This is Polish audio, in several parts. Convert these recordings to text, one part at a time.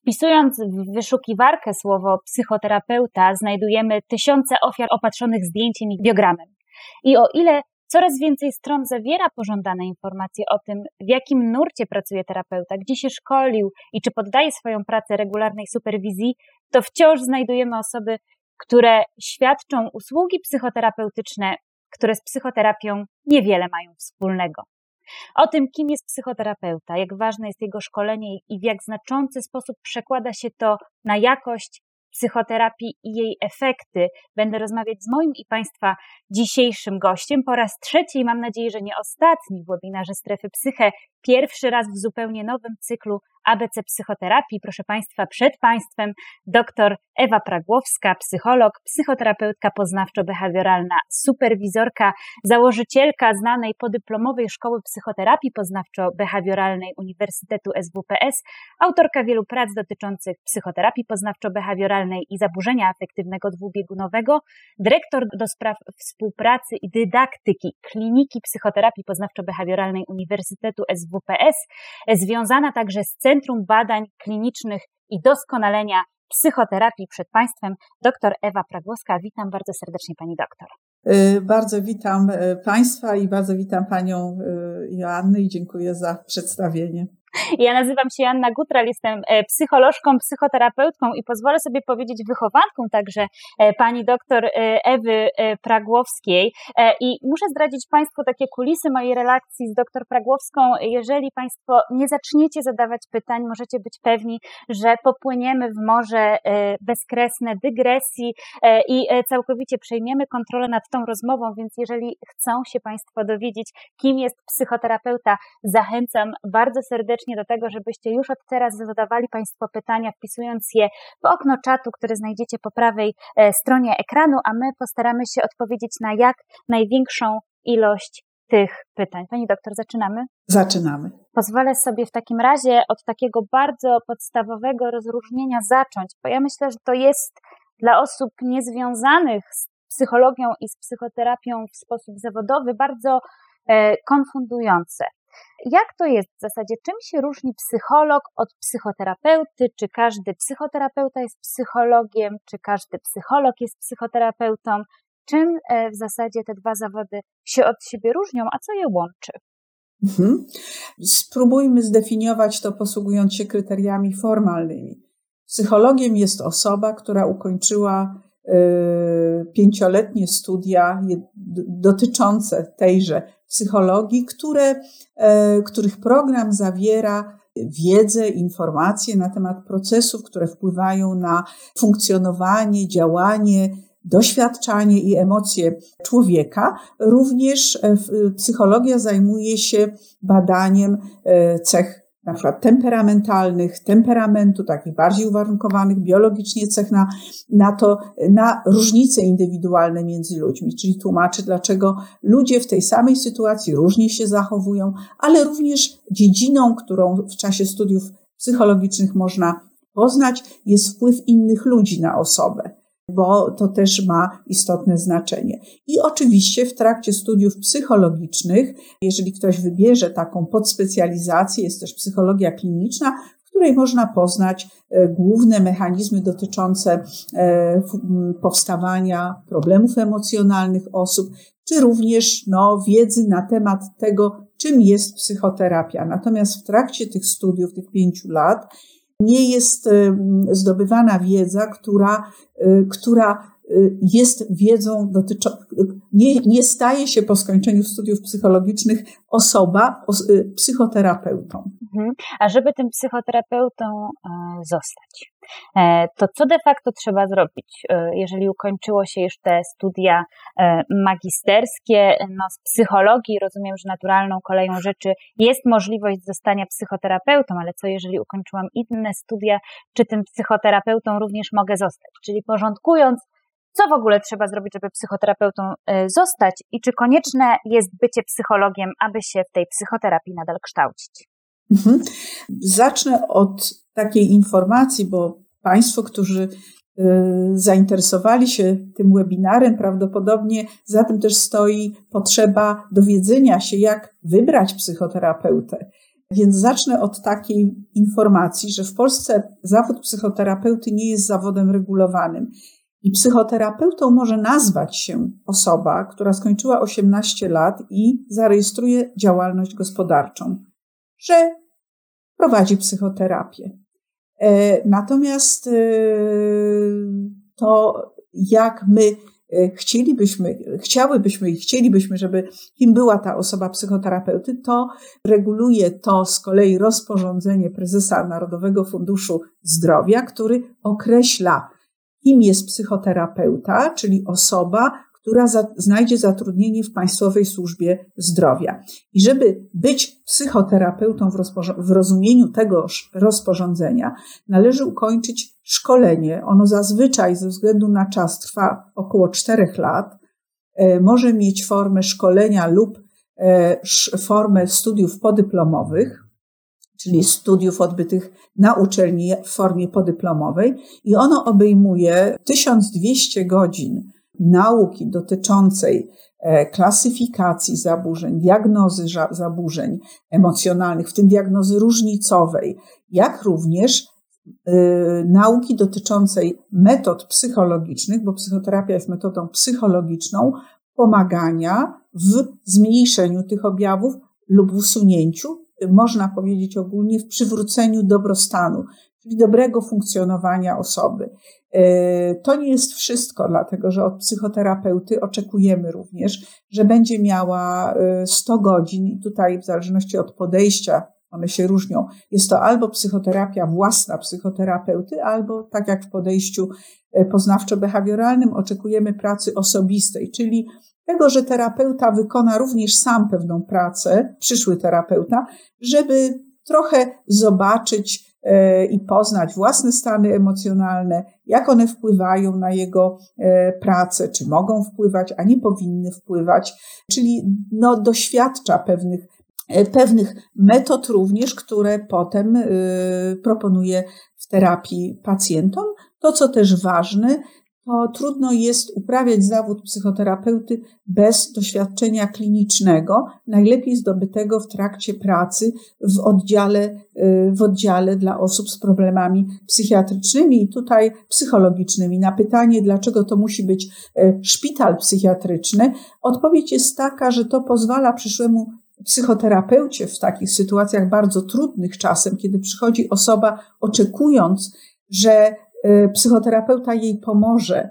Wpisując w wyszukiwarkę słowo psychoterapeuta, znajdujemy tysiące ofiar opatrzonych zdjęciem i biogramem. I o ile coraz więcej stron zawiera pożądane informacje o tym, w jakim nurcie pracuje terapeuta, gdzie się szkolił i czy poddaje swoją pracę regularnej superwizji, to wciąż znajdujemy osoby, które świadczą usługi psychoterapeutyczne, które z psychoterapią niewiele mają wspólnego. O tym, kim jest psychoterapeuta, jak ważne jest jego szkolenie i w jak znaczący sposób przekłada się to na jakość psychoterapii i jej efekty, będę rozmawiać z moim i Państwa dzisiejszym gościem. Po raz trzeci, mam nadzieję, że nie ostatni w webinarze Strefy Psyche, pierwszy raz w zupełnie nowym cyklu ABC Psychoterapii. Proszę Państwa, przed Państwem dr Ewa Pragłowska, psycholog, psychoterapeutka poznawczo-behawioralna, superwizorka, założycielka znanej podyplomowej Szkoły Psychoterapii Poznawczo-Behawioralnej Uniwersytetu SWPS, autorka wielu prac dotyczących psychoterapii poznawczo-behawioralnej i zaburzenia afektywnego dwubiegunowego, dyrektor do spraw współpracy i dydaktyki Kliniki Psychoterapii Poznawczo-Behawioralnej Uniwersytetu SWPS, związana także z Centrum Badań Klinicznych i Doskonalenia Psychoterapii przed Państwem, dr Ewa Pragłowska. Witam bardzo serdecznie Pani doktor. Y, bardzo witam y, Państwa i bardzo witam Panią y, Joannę i dziękuję za przedstawienie. Ja nazywam się Anna Gutral, jestem e, psycholożką, psychoterapeutką i pozwolę sobie powiedzieć wychowanką także e, pani doktor e, Ewy Pragłowskiej. I muszę zdradzić Państwu takie kulisy mojej relacji z doktor Pragłowską. Jeżeli Państwo nie zaczniecie zadawać pytań, możecie być pewni, że popłyniemy w morze bezkresne dygresji i całkowicie przejmiemy kontrolę nad tą rozmową, więc jeżeli chcą się Państwo dowiedzieć, kim jest psychoterapeuta, zachęcam bardzo serdecznie serdecznie do tego, żebyście już od teraz zadawali Państwo pytania, wpisując je w okno czatu, które znajdziecie po prawej e, stronie ekranu, a my postaramy się odpowiedzieć na jak największą ilość tych pytań. Pani doktor, zaczynamy? Zaczynamy. Pozwolę sobie w takim razie od takiego bardzo podstawowego rozróżnienia zacząć, bo ja myślę, że to jest dla osób niezwiązanych z psychologią i z psychoterapią w sposób zawodowy bardzo e, konfundujące. Jak to jest w zasadzie? Czym się różni psycholog od psychoterapeuty? Czy każdy psychoterapeuta jest psychologiem? Czy każdy psycholog jest psychoterapeutą? Czym e, w zasadzie te dwa zawody się od siebie różnią, a co je łączy? Mhm. Spróbujmy zdefiniować to posługując się kryteriami formalnymi. Psychologiem jest osoba, która ukończyła y, pięcioletnie studia dotyczące tejże psychologii, które, e, których program zawiera wiedzę, informacje na temat procesów, które wpływają na funkcjonowanie, działanie, doświadczanie i emocje człowieka. Również e, psychologia zajmuje się badaniem e, cech na przykład temperamentalnych, temperamentu, takich bardziej uwarunkowanych biologicznie cech na, na to, na różnice indywidualne między ludźmi, czyli tłumaczy, dlaczego ludzie w tej samej sytuacji różnie się zachowują, ale również dziedziną, którą w czasie studiów psychologicznych można poznać, jest wpływ innych ludzi na osobę bo to też ma istotne znaczenie. I oczywiście w trakcie studiów psychologicznych, jeżeli ktoś wybierze taką podspecjalizację, jest też psychologia kliniczna, w której można poznać e, główne mechanizmy dotyczące e, powstawania problemów emocjonalnych osób, czy również no, wiedzy na temat tego, czym jest psychoterapia. Natomiast w trakcie tych studiów, tych pięciu lat, nie jest zdobywana wiedza, która, y, która jest wiedzą dotyczącą, nie, nie staje się po skończeniu studiów psychologicznych osoba y, psychoterapeutą. Mhm. A żeby tym psychoterapeutą e, zostać, e, to co de facto trzeba zrobić, e, jeżeli ukończyło się już te studia magisterskie no, z psychologii? Rozumiem, że naturalną koleją rzeczy jest możliwość zostania psychoterapeutą, ale co jeżeli ukończyłam inne studia, czy tym psychoterapeutą również mogę zostać? Czyli porządkując, co w ogóle trzeba zrobić, żeby psychoterapeutą zostać i czy konieczne jest bycie psychologiem, aby się w tej psychoterapii nadal kształcić? Mhm. Zacznę od takiej informacji, bo Państwo, którzy y, zainteresowali się tym webinarem, prawdopodobnie za tym też stoi potrzeba dowiedzenia się, jak wybrać psychoterapeutę. Więc zacznę od takiej informacji, że w Polsce zawód psychoterapeuty nie jest zawodem regulowanym. I psychoterapeutą może nazwać się osoba, która skończyła 18 lat i zarejestruje działalność gospodarczą, że prowadzi psychoterapię. E, natomiast e, to, jak my e, chcielibyśmy, chciałybyśmy i chcielibyśmy, żeby kim była ta osoba psychoterapeuty, to reguluje to z kolei rozporządzenie prezesa Narodowego Funduszu Zdrowia, który określa, kim jest psychoterapeuta, czyli osoba, która za, znajdzie zatrudnienie w Państwowej Służbie Zdrowia. I żeby być psychoterapeutą w, w rozumieniu tegoż rozporządzenia, należy ukończyć szkolenie. Ono zazwyczaj ze względu na czas trwa około 4 lat. E, może mieć formę szkolenia lub e, formę studiów podyplomowych, czyli studiów odbytych na uczelni w formie podyplomowej i ono obejmuje 1200 godzin nauki dotyczącej e, klasyfikacji zaburzeń, diagnozy zaburzeń emocjonalnych, w tym diagnozy różnicowej, jak również e, nauki dotyczącej metod psychologicznych, bo psychoterapia jest metodą psychologiczną, pomagania w zmniejszeniu tych objawów lub usunięciu, można powiedzieć ogólnie, w przywróceniu dobrostanu, czyli dobrego funkcjonowania osoby. E, to nie jest wszystko, dlatego że od psychoterapeuty oczekujemy również, że będzie miała 100 e, godzin i tutaj w zależności od podejścia one się różnią. Jest to albo psychoterapia własna psychoterapeuty, albo tak jak w podejściu e, poznawczo-behawioralnym oczekujemy pracy osobistej, czyli tego, że terapeuta wykona również sam pewną pracę, przyszły terapeuta, żeby trochę zobaczyć, E, i poznać własne stany emocjonalne, jak one wpływają na jego e, pracę, czy mogą wpływać, a nie powinny wpływać, czyli no, doświadcza pewnych, e, pewnych metod również, które potem proponuje w terapii pacjentom. To, co też ważne, to trudno jest uprawiać zawód psychoterapeuty bez doświadczenia klinicznego, najlepiej zdobytego w trakcie pracy w oddziale, y, w oddziale dla osób z problemami psychiatrycznymi i tutaj psychologicznymi. Na pytanie, dlaczego to musi być y, szpital psychiatryczny, odpowiedź jest taka, że to pozwala przyszłemu psychoterapeucie w takich sytuacjach bardzo trudnych czasem, kiedy przychodzi osoba oczekując, że psychoterapeuta jej pomoże,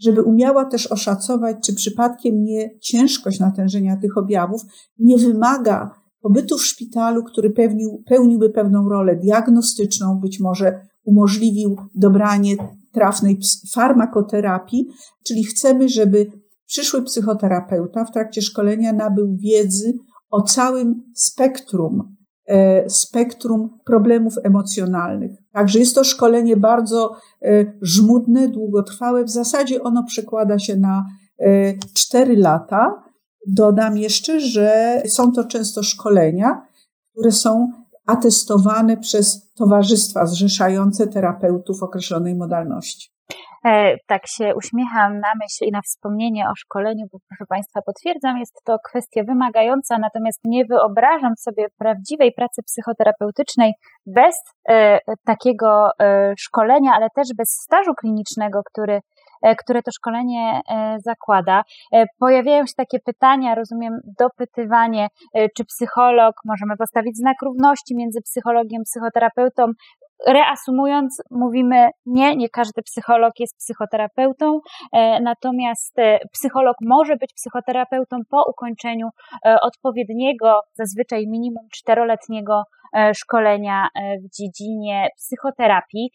żeby umiała też oszacować, czy przypadkiem nie ciężkość natężenia tych objawów nie wymaga pobytu w szpitalu, który pełnił, pełniłby pewną rolę diagnostyczną, być może umożliwił dobranie trafnej farmakoterapii, czyli chcemy, żeby przyszły psychoterapeuta w trakcie szkolenia nabył wiedzy o całym spektrum E, spektrum problemów emocjonalnych. Także jest to szkolenie bardzo e, żmudne, długotrwałe. W zasadzie ono przekłada się na e, cztery lata. Dodam jeszcze, że są to często szkolenia, które są atestowane przez towarzystwa zrzeszające terapeutów określonej modalności. E, tak się uśmiecham na myśl i na wspomnienie o szkoleniu, bo proszę Państwa, potwierdzam, jest to kwestia wymagająca, natomiast nie wyobrażam sobie prawdziwej pracy psychoterapeutycznej bez e, takiego e, szkolenia, ale też bez stażu klinicznego, który które to szkolenie zakłada. Pojawiają się takie pytania, rozumiem, dopytywanie, czy psycholog, możemy postawić znak równości między psychologiem, psychoterapeutą, Reasumując, mówimy nie, nie każdy psycholog jest psychoterapeutą, e, natomiast e, psycholog może być psychoterapeutą po ukończeniu e, odpowiedniego, zazwyczaj minimum czteroletniego szkolenia w dziedzinie psychoterapii.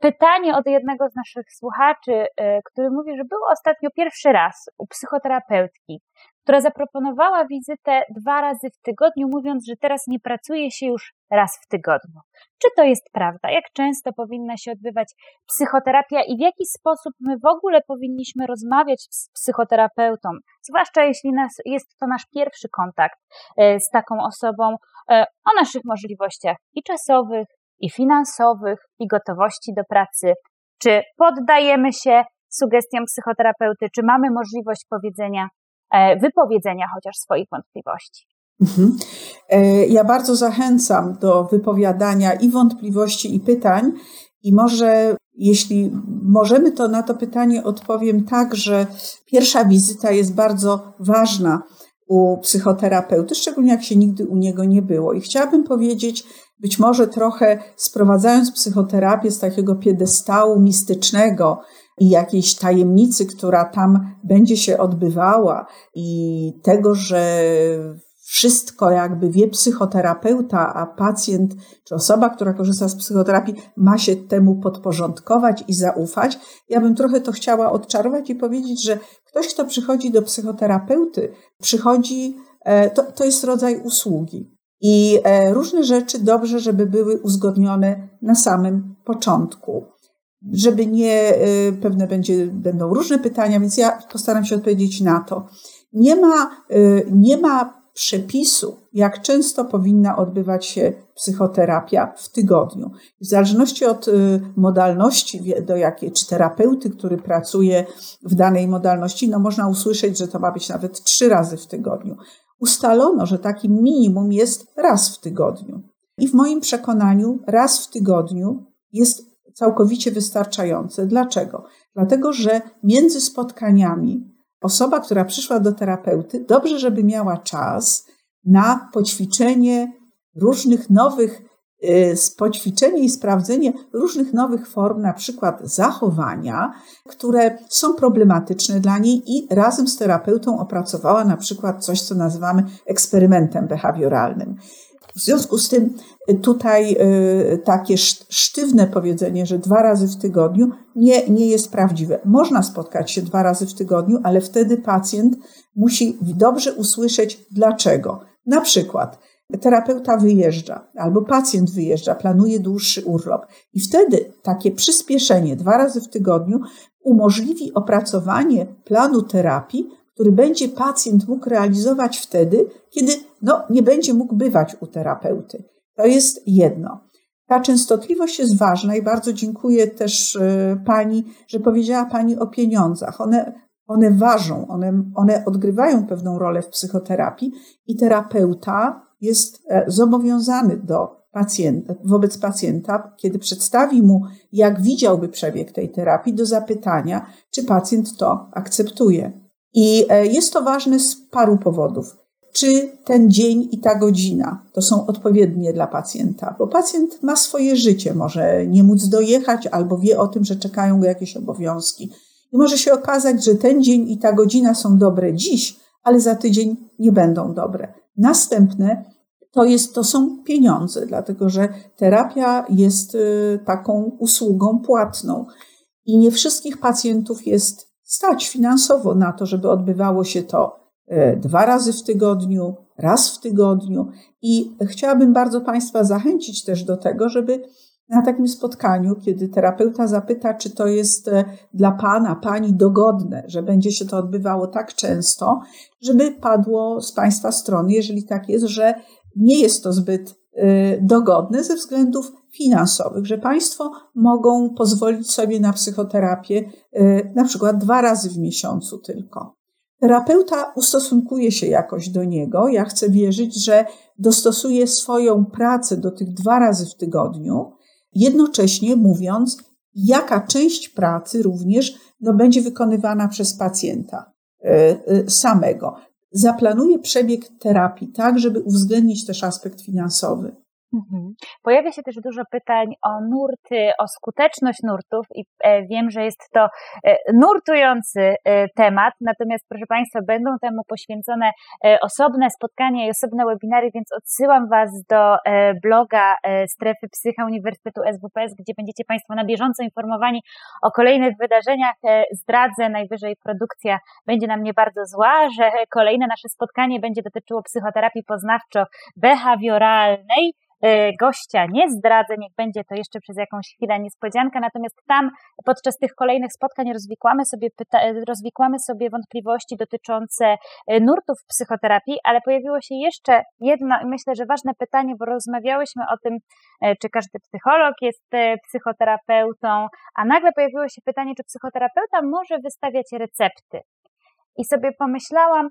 Pytanie od jednego z naszych słuchaczy, który mówi, że był ostatnio pierwszy raz u psychoterapeutki która zaproponowała wizytę dwa razy w tygodniu, mówiąc, że teraz nie pracuje się już raz w tygodniu. Czy to jest prawda? Jak często powinna się odbywać psychoterapia i w jaki sposób my w ogóle powinniśmy rozmawiać z psychoterapeutą, zwłaszcza jeśli nas, jest to nasz pierwszy kontakt e, z taką osobą, e, o naszych możliwościach i czasowych, i finansowych, i gotowości do pracy. Czy poddajemy się sugestiom psychoterapeuty, czy mamy możliwość powiedzenia, wypowiedzenia chociaż swoich wątpliwości. Mhm. E, ja bardzo zachęcam do wypowiadania i wątpliwości, i pytań. I może, jeśli możemy, to na to pytanie odpowiem tak, że pierwsza wizyta jest bardzo ważna u psychoterapeuty, szczególnie jak się nigdy u niego nie było. I chciałabym powiedzieć, być może trochę sprowadzając psychoterapię z takiego piedestału mistycznego i jakiejś tajemnicy, która tam będzie się odbywała, i tego, że wszystko jakby wie psychoterapeuta, a pacjent czy osoba, która korzysta z psychoterapii, ma się temu podporządkować i zaufać. Ja bym trochę to chciała odczarować i powiedzieć, że ktoś, kto przychodzi do psychoterapeuty, przychodzi, e, to, to jest rodzaj usługi. I e, różne rzeczy dobrze, żeby były uzgodnione na samym początku. Żeby nie, e, pewne będzie, będą różne pytania, więc ja postaram się odpowiedzieć na to. Nie ma, nie ma przepisu, jak często powinna odbywać się psychoterapia w tygodniu. W zależności od y, modalności, do jakiej, czy terapeuty, który pracuje w danej modalności, no można usłyszeć, że to ma być nawet trzy razy w tygodniu. Ustalono, że takim minimum jest raz w tygodniu. I w moim przekonaniu raz w tygodniu jest całkowicie wystarczające. Dlaczego? Dlatego, że między spotkaniami osoba, która przyszła do terapeuty, dobrze, żeby miała czas na poćwiczenie różnych nowych, y, poćwiczenie i sprawdzenie różnych nowych form, na przykład zachowania, które są problematyczne dla niej i razem z terapeutą opracowała na przykład coś, co nazywamy eksperymentem behawioralnym. W związku z tym y, tutaj y, takie sztywne powiedzenie, że dwa razy w tygodniu nie, nie jest prawdziwe. Można spotkać się dwa razy w tygodniu, ale wtedy pacjent musi dobrze usłyszeć dlaczego. Na przykład terapeuta wyjeżdża albo pacjent wyjeżdża, planuje dłuższy urlop i wtedy takie przyspieszenie dwa razy w tygodniu umożliwi opracowanie planu terapii, który będzie pacjent mógł realizować wtedy, kiedy no, nie będzie mógł bywać u terapeuty. To jest jedno. Ta częstotliwość jest ważna i bardzo dziękuję też e, Pani, że powiedziała Pani o pieniądzach. One, one ważą, one, one odgrywają pewną rolę w psychoterapii i terapeuta jest e, zobowiązany do pacjenta, wobec pacjenta, kiedy przedstawi mu, jak widziałby przebieg tej terapii, do zapytania, czy pacjent to akceptuje. I e, jest to ważne z paru powodów. Czy ten dzień i ta godzina to są odpowiednie dla pacjenta? Bo pacjent ma swoje życie, może nie móc dojechać albo wie o tym, że czekają go jakieś obowiązki. I może się okazać, że ten dzień i ta godzina są dobre dziś, ale za tydzień nie będą dobre. Następne to, jest, to są pieniądze, dlatego że terapia jest y, taką usługą płatną i nie wszystkich pacjentów jest stać finansowo na to, żeby odbywało się to e, dwa razy w tygodniu, raz w tygodniu. I chciałabym bardzo Państwa zachęcić też do tego, żeby na takim spotkaniu, kiedy terapeuta zapyta, czy to jest e, dla Pana, Pani dogodne, że będzie się to odbywało tak często, żeby padło z Państwa strony, jeżeli tak jest, że nie jest to zbyt e, dogodne ze względów finansowych, że państwo mogą pozwolić sobie na psychoterapię y, na przykład dwa razy w miesiącu tylko. Terapeuta ustosunkuje się jakoś do niego. Ja chcę wierzyć, że dostosuje swoją pracę do tych dwa razy w tygodniu, jednocześnie mówiąc, jaka część pracy również no, będzie wykonywana przez pacjenta y, y, samego. Zaplanuje przebieg terapii tak, żeby uwzględnić też aspekt finansowy. Mhm. Pojawia się też dużo pytań o nurty, o skuteczność nurtów i e, wiem, że jest to e, nurtujący e, temat, natomiast proszę Państwa, będą temu poświęcone osobne spotkania i osobne webinary, więc odsyłam Was do bloga Strefy Psycha Uniwersytetu SWPS, gdzie będziecie Państwo na bieżąco informowani o kolejnych wydarzeniach. Zdradzę, najwyżej produkcja będzie na mnie bardzo zła, że kolejne nasze spotkanie będzie dotyczyło psychoterapii poznawczo-behawioralnej, gościa nie zdradzę, niech będzie to jeszcze przez jakąś chwilę niespodzianka, natomiast tam podczas tych kolejnych spotkań rozwikłamy sobie, pyta- rozwikłamy sobie wątpliwości dotyczące e, nurtów psychoterapii, ale pojawiło się jeszcze jedno i myślę, że ważne pytanie, bo rozmawiałyśmy o tym, e, czy każdy psycholog jest psychoterapeutą, a nagle pojawiło się pytanie, czy psychoterapeuta może wystawiać recepty. I sobie pomyślałam,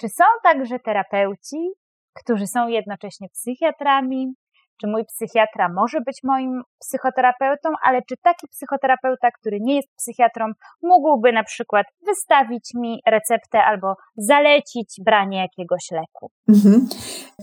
czy są także terapeuci, którzy są jednocześnie psychiatrami, czy mój psychiatra może być moim psychoterapeutą, ale czy taki psychoterapeuta, który nie jest psychiatrą, mógłby na przykład wystawić mi receptę albo zalecić branie jakiegoś leku? Mhm.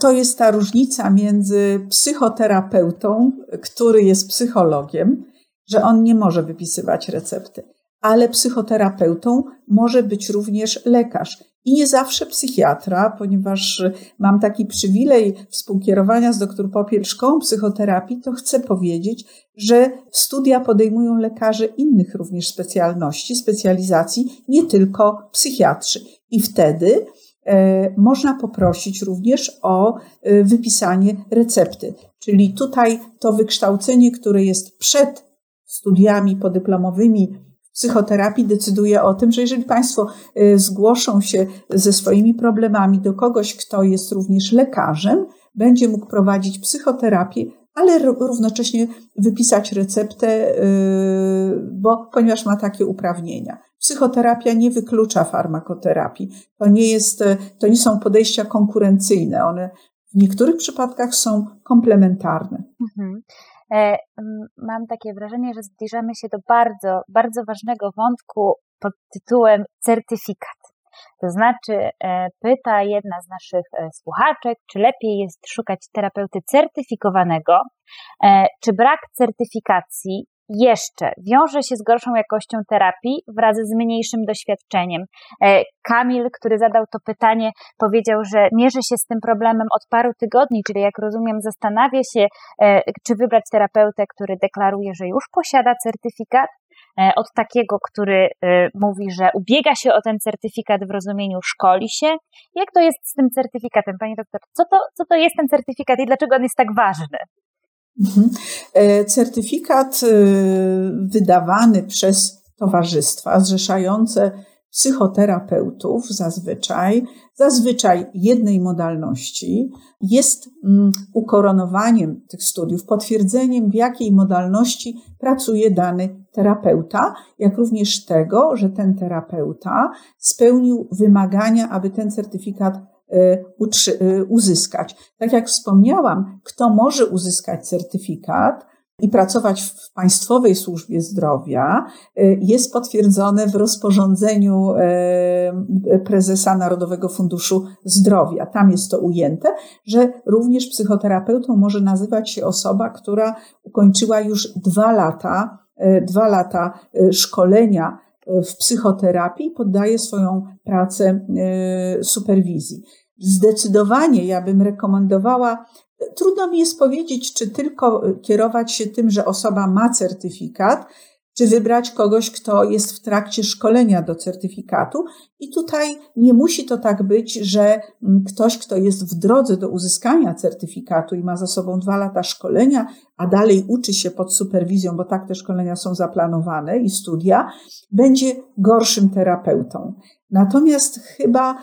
To jest ta różnica między psychoterapeutą, który jest psychologiem, że on nie może wypisywać recepty, ale psychoterapeutą może być również lekarz i nie zawsze psychiatra, ponieważ mam taki przywilej współkierowania z dr Popiel psychoterapii, to chcę powiedzieć, że studia podejmują lekarze innych również specjalności, specjalizacji, nie tylko psychiatrzy. I wtedy e, można poprosić również o e, wypisanie recepty. Czyli tutaj to wykształcenie, które jest przed studiami podyplomowymi psychoterapii decyduje o tym, że jeżeli Państwo y, zgłoszą się ze swoimi problemami do kogoś, kto jest również lekarzem, będzie mógł prowadzić psychoterapię, ale równocześnie wypisać receptę, y, bo, ponieważ ma takie uprawnienia. Psychoterapia nie wyklucza farmakoterapii. To nie, jest, to nie są podejścia konkurencyjne. One w niektórych przypadkach są komplementarne. Mhm. E, mam takie wrażenie, że zbliżamy się do bardzo, bardzo ważnego wątku pod tytułem certyfikat. To znaczy, e, pyta jedna z naszych e, słuchaczek, czy lepiej jest szukać terapeuty certyfikowanego, czy brak certyfikacji jeszcze wiąże się z gorszą jakością terapii wraz z mniejszym doświadczeniem. E, Kamil, który zadał to pytanie, powiedział, że mierzy się z tym problemem od paru tygodni, czyli jak rozumiem, zastanawia się, e, czy wybrać terapeutę, który deklaruje, że już posiada certyfikat, e, od takiego, który mówi, że ubiega się o ten certyfikat w rozumieniu szkoli się. Jak to jest z tym certyfikatem, panie doktor? Co to, co to jest ten certyfikat i dlaczego on jest tak ważny? Mhm. E, certyfikat e, wydawany przez towarzystwa zrzeszające psychoterapeutów zazwyczaj, zazwyczaj jednej modalności, jest mm, ukoronowaniem tych studiów, potwierdzeniem, w jakiej modalności pracuje dany terapeuta, jak również tego, że ten terapeuta spełnił wymagania, aby ten certyfikat uzyskać. Tak jak wspomniałam, kto może uzyskać certyfikat i pracować w Państwowej Służbie Zdrowia, y, jest potwierdzone w rozporządzeniu prezesa Narodowego Funduszu Zdrowia. Tam jest to ujęte, że również psychoterapeutą może nazywać się osoba, która ukończyła już dwa lata, dwa lata szkolenia w psychoterapii poddaje swoją pracę e, superwizji. Zdecydowanie ja bym rekomendowała, trudno mi jest powiedzieć, czy tylko kierować się tym, że osoba ma certyfikat, czy wybrać kogoś, kto jest w trakcie szkolenia do certyfikatu. I tutaj nie musi to tak być, że mm, ktoś, kto jest w drodze do uzyskania certyfikatu i ma za sobą dwa lata szkolenia, a dalej uczy się pod superwizją, bo tak te szkolenia są zaplanowane i studia, będzie gorszym terapeutą. Natomiast chyba y,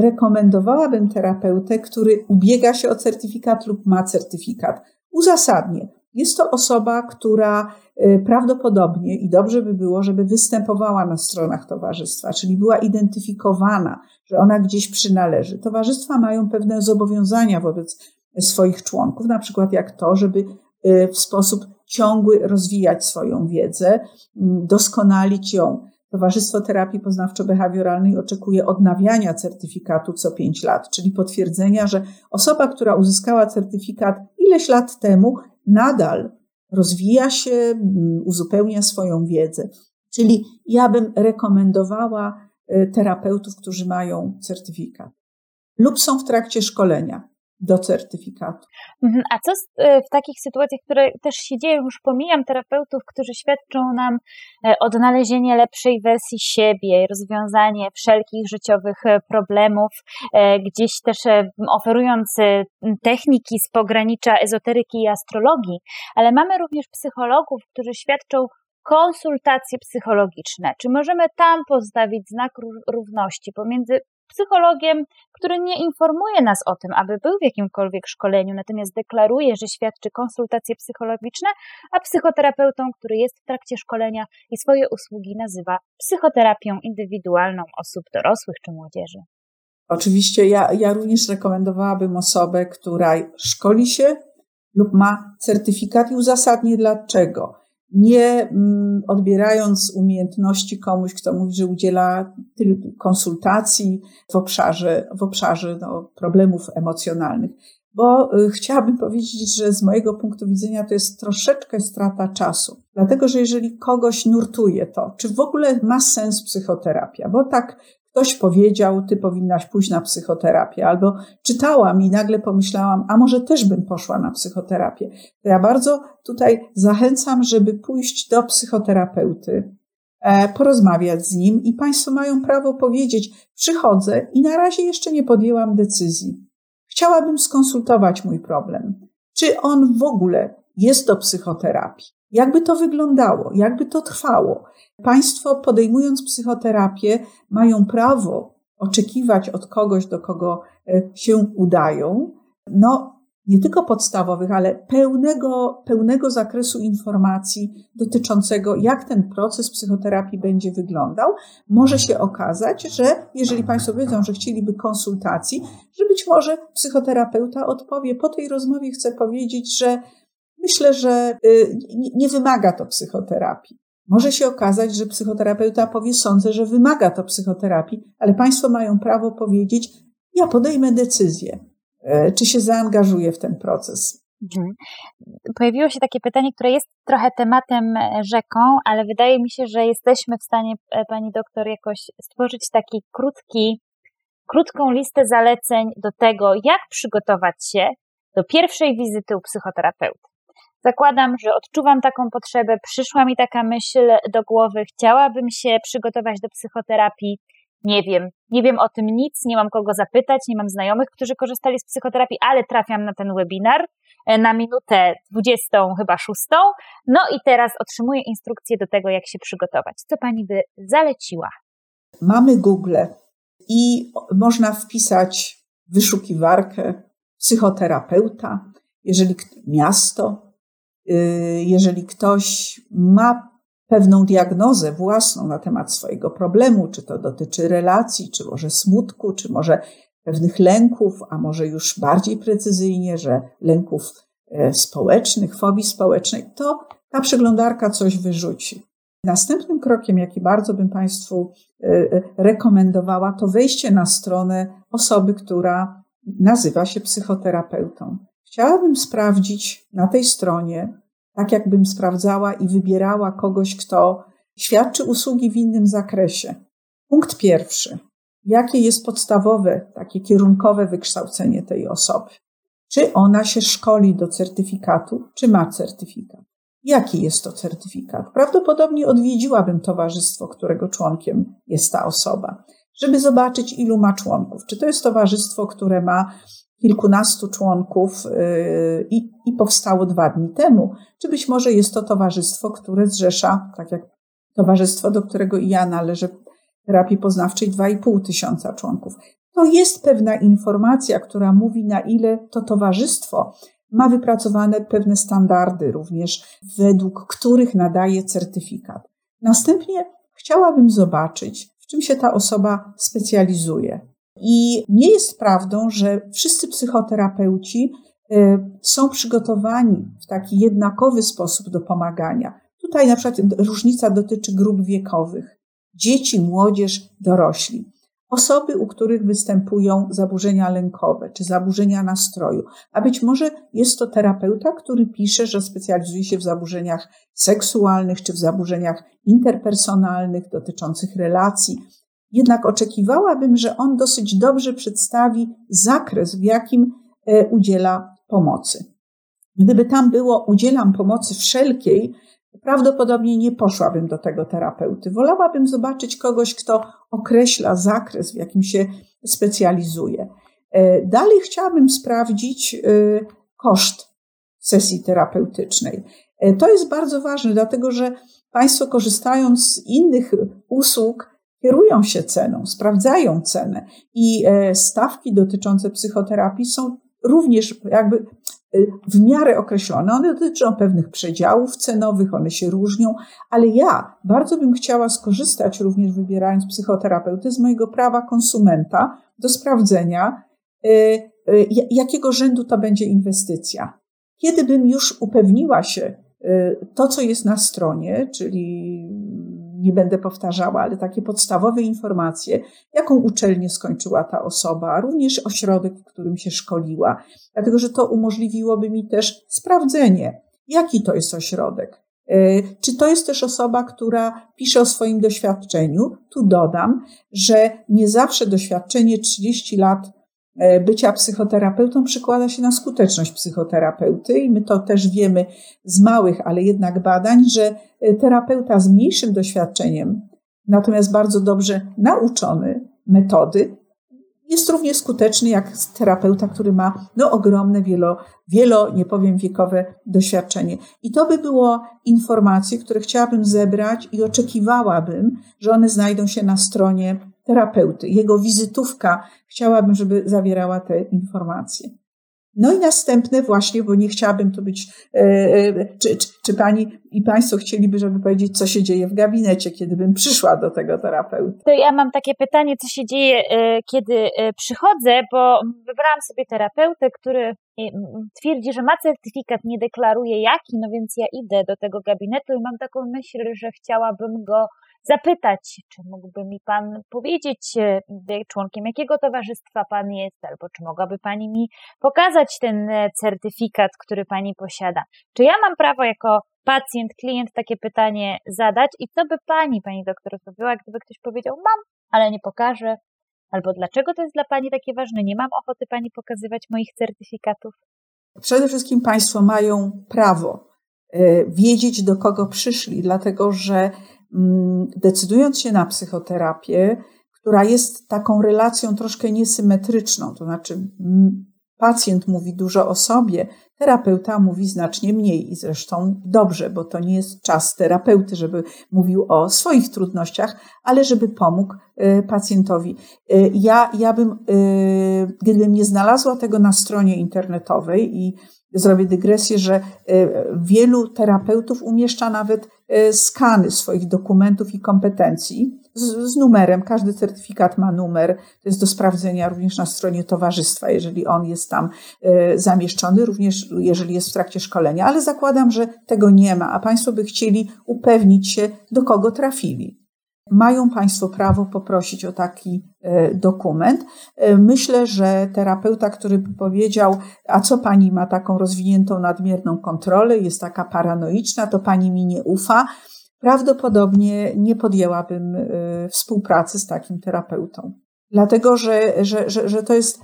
rekomendowałabym terapeutę, który ubiega się o certyfikat lub ma certyfikat. Uzasadnię. Jest to osoba, która y, prawdopodobnie i dobrze by było, żeby występowała na stronach towarzystwa, czyli była identyfikowana, że ona gdzieś przynależy. Towarzystwa mają pewne zobowiązania wobec swoich członków, na przykład jak to, żeby y, w sposób ciągły rozwijać swoją wiedzę, mm, doskonalić ją. Towarzystwo Terapii Poznawczo-Behawioralnej oczekuje odnawiania certyfikatu co 5 lat, czyli potwierdzenia, że osoba, która uzyskała certyfikat ileś lat temu, nadal rozwija się, mm, uzupełnia swoją wiedzę. Czyli ja bym rekomendowała y, terapeutów, którzy mają certyfikat lub są w trakcie szkolenia do certyfikatu. Mhm. A co e, w takich sytuacjach, które też się dzieją, już pomijam terapeutów, którzy świadczą nam e, odnalezienie lepszej wersji siebie, rozwiązanie wszelkich życiowych e, problemów, gdzieś też oferując techniki z pogranicza ezoteryki i astrologii, ale mamy również psychologów, którzy świadczą konsultacje psychologiczne. Czy możemy tam postawić znak równości pomiędzy psychologiem, który nie informuje nas o tym, aby był w jakimkolwiek szkoleniu, natomiast deklaruje, że świadczy konsultacje psychologiczne, a psychoterapeutą, który jest w trakcie szkolenia i swoje usługi nazywa psychoterapią indywidualną osób dorosłych czy młodzieży. Oczywiście ja, ja również rekomendowałabym osobę, która szkoli się lub ma certyfikat i uzasadnię dlaczego. Nie mm, odbierając umiejętności komuś, kto mówi, że udziela konsultacji w obszarze, w obszarze no, problemów emocjonalnych. Bo y, chciałabym powiedzieć, że z mojego punktu widzenia to jest troszeczkę strata czasu. Dlatego, że jeżeli kogoś nurtuje to, czy w ogóle ma sens psychoterapia, bo tak ktoś powiedział, ty powinnaś pójść na psychoterapię, albo czytałam i nagle pomyślałam, a może też bym poszła na psychoterapię. To ja bardzo tutaj zachęcam, żeby pójść do psychoterapeuty, e, porozmawiać z nim i Państwo mają prawo powiedzieć, przychodzę i na razie jeszcze nie podjęłam decyzji. Chciałabym skonsultować mój problem. Czy on w ogóle jest do psychoterapii? Jakby to wyglądało? Jakby to trwało? Państwo podejmując psychoterapię mają prawo oczekiwać od kogoś, do kogo e, się udają, no nie tylko podstawowych, ale pełnego, pełnego zakresu informacji dotyczącego, jak ten proces psychoterapii będzie wyglądał. Może się okazać, że jeżeli Państwo wiedzą, że chcieliby konsultacji, że być może psychoterapeuta odpowie, po tej rozmowie chcę powiedzieć, że myślę, że y, nie wymaga to psychoterapii. Może się okazać, że psychoterapeuta powie, sądzę, że wymaga to psychoterapii, ale Państwo mają prawo powiedzieć, ja podejmę decyzję, e, czy się zaangażuję w ten proces. Mhm. Pojawiło się takie pytanie, które jest trochę tematem e, rzeką, ale wydaje mi się, że jesteśmy w stanie, e, pani doktor, jakoś stworzyć taki krótki, krótką listę zaleceń do tego, jak przygotować się do pierwszej wizyty u psychoterapeuty. Zakładam, że odczuwam taką potrzebę, przyszła mi taka myśl do głowy, chciałabym się przygotować do psychoterapii. Nie wiem, nie wiem o tym nic, nie mam kogo zapytać, nie mam znajomych, którzy korzystali z psychoterapii, ale trafiam na ten webinar e, na minutę 20, chyba 6. No i teraz otrzymuję instrukcję do tego, jak się przygotować. Co pani by zaleciła? Mamy Google i można wpisać wyszukiwarkę psychoterapeuta, jeżeli miasto, jeżeli ktoś ma pewną diagnozę własną na temat swojego problemu, czy to dotyczy relacji, czy może smutku, czy może pewnych lęków, a może już bardziej precyzyjnie, że lęków e, społecznych, fobii społecznej, to ta przeglądarka coś wyrzuci. Następnym krokiem, jaki bardzo bym Państwu e, e, rekomendowała, to wejście na stronę osoby, która nazywa się psychoterapeutą. Chciałabym sprawdzić na tej stronie, tak jakbym sprawdzała i wybierała kogoś, kto świadczy usługi w innym zakresie. Punkt pierwszy. Jakie jest podstawowe, takie kierunkowe wykształcenie tej osoby? Czy ona się szkoli do certyfikatu, czy ma certyfikat? Jaki jest to certyfikat? Prawdopodobnie odwiedziłabym towarzystwo, którego członkiem jest ta osoba, żeby zobaczyć, ilu ma członków. Czy to jest towarzystwo, które ma kilkunastu członków y, i, i powstało dwa dni temu, czy być może jest to towarzystwo, które zrzesza, tak jak towarzystwo, do którego ja należę, terapii poznawczej, 2,5 tysiąca członków. To jest pewna informacja, która mówi, na ile to towarzystwo ma wypracowane pewne standardy, również według których nadaje certyfikat. Następnie chciałabym zobaczyć, w czym się ta osoba specjalizuje. I nie jest prawdą, że wszyscy psychoterapeuci y, są przygotowani w taki jednakowy sposób do pomagania. Tutaj na przykład różnica dotyczy grup wiekowych: dzieci, młodzież, dorośli. Osoby, u których występują zaburzenia lękowe czy zaburzenia nastroju, a być może jest to terapeuta, który pisze, że specjalizuje się w zaburzeniach seksualnych czy w zaburzeniach interpersonalnych dotyczących relacji, jednak oczekiwałabym, że on dosyć dobrze przedstawi zakres, w jakim e, udziela pomocy. Gdyby tam było udzielam pomocy wszelkiej, prawdopodobnie nie poszłabym do tego terapeuty. Wolałabym zobaczyć kogoś, kto określa zakres, w jakim się specjalizuje. E, dalej chciałabym sprawdzić e, koszt sesji terapeutycznej. To jest bardzo ważne, dlatego że Państwo korzystając z innych usług, kierują się ceną, sprawdzają cenę i e, stawki dotyczące psychoterapii są również jakby w miarę określone. One dotyczą pewnych przedziałów cenowych, one się różnią, ale ja bardzo bym chciała skorzystać, również wybierając psychoterapeutę, z mojego prawa konsumenta do sprawdzenia, y, jakiego rzędu to będzie inwestycja. Kiedy bym już upewniła się, to co jest na stronie, czyli nie będę powtarzała, ale takie podstawowe informacje, jaką uczelnię skończyła ta osoba, również ośrodek, w którym się szkoliła, dlatego że to umożliwiłoby mi też sprawdzenie, jaki to jest ośrodek. E, czy to jest też osoba, która pisze o swoim doświadczeniu? Tu dodam, że nie zawsze doświadczenie 30 lat bycia psychoterapeutą przekłada się na skuteczność psychoterapeuty i my to też wiemy z małych, ale jednak badań, że e, terapeuta z mniejszym doświadczeniem, natomiast bardzo dobrze nauczony metody, jest równie skuteczny jak terapeuta, który ma no, ogromne, wielo, wielo, nie powiem wiekowe doświadczenie. I to by było informacje, które chciałabym zebrać i oczekiwałabym, że one znajdą się na stronie terapeuty. Jego wizytówka chciałabym, żeby zawierała te informacje. No i następne właśnie, bo nie chciałabym tu być, e, e, czy, czy, czy, pani i państwo chcieliby, żeby powiedzieć, co się dzieje w gabinecie, kiedy bym przyszła do tego terapeuty? To ja mam takie pytanie, co się dzieje, e, kiedy przychodzę, bo wybrałam sobie terapeutę, który twierdzi, że ma certyfikat, nie deklaruje jaki, no więc ja idę do tego gabinetu i mam taką myśl, że chciałabym go zapytać, czy mógłby mi Pan powiedzieć, e, członkiem jakiego towarzystwa Pan jest, albo czy mogłaby Pani mi pokazać ten e, certyfikat, który Pani posiada. Czy ja mam prawo jako pacjent, klient takie pytanie zadać i co by Pani, Pani doktor zrobiła, gdyby ktoś powiedział, mam, ale nie pokażę, albo dlaczego to jest dla Pani takie ważne, nie mam ochoty Pani pokazywać moich certyfikatów? Przede wszystkim Państwo mają prawo e, wiedzieć, do kogo przyszli, dlatego że decydując się na psychoterapię, która jest taką relacją troszkę niesymetryczną, to znaczy mm, pacjent mówi dużo o sobie, terapeuta mówi znacznie mniej i zresztą dobrze, bo to nie jest czas terapeuty, żeby mówił o swoich trudnościach, ale żeby pomógł y, pacjentowi. Y, ja, ja bym, y, gdybym nie znalazła tego na stronie internetowej i zrobię dygresję, że wielu terapeutów umieszcza nawet E, skany swoich dokumentów i kompetencji z, z, numerem. Każdy certyfikat ma numer. To jest do sprawdzenia również na stronie towarzystwa, jeżeli on jest tam e, zamieszczony, również jeżeli jest w trakcie szkolenia. Ale zakładam, że tego nie ma, a Państwo by chcieli upewnić się, do kogo trafili mają Państwo prawo poprosić o taki e, dokument. E, myślę, że terapeuta, który by powiedział, a co Pani ma taką rozwiniętą nadmierną kontrolę, jest taka paranoiczna, to Pani mi nie ufa, prawdopodobnie nie podjęłabym e, współpracy z takim terapeutą. Dlatego, że, że, że, że to jest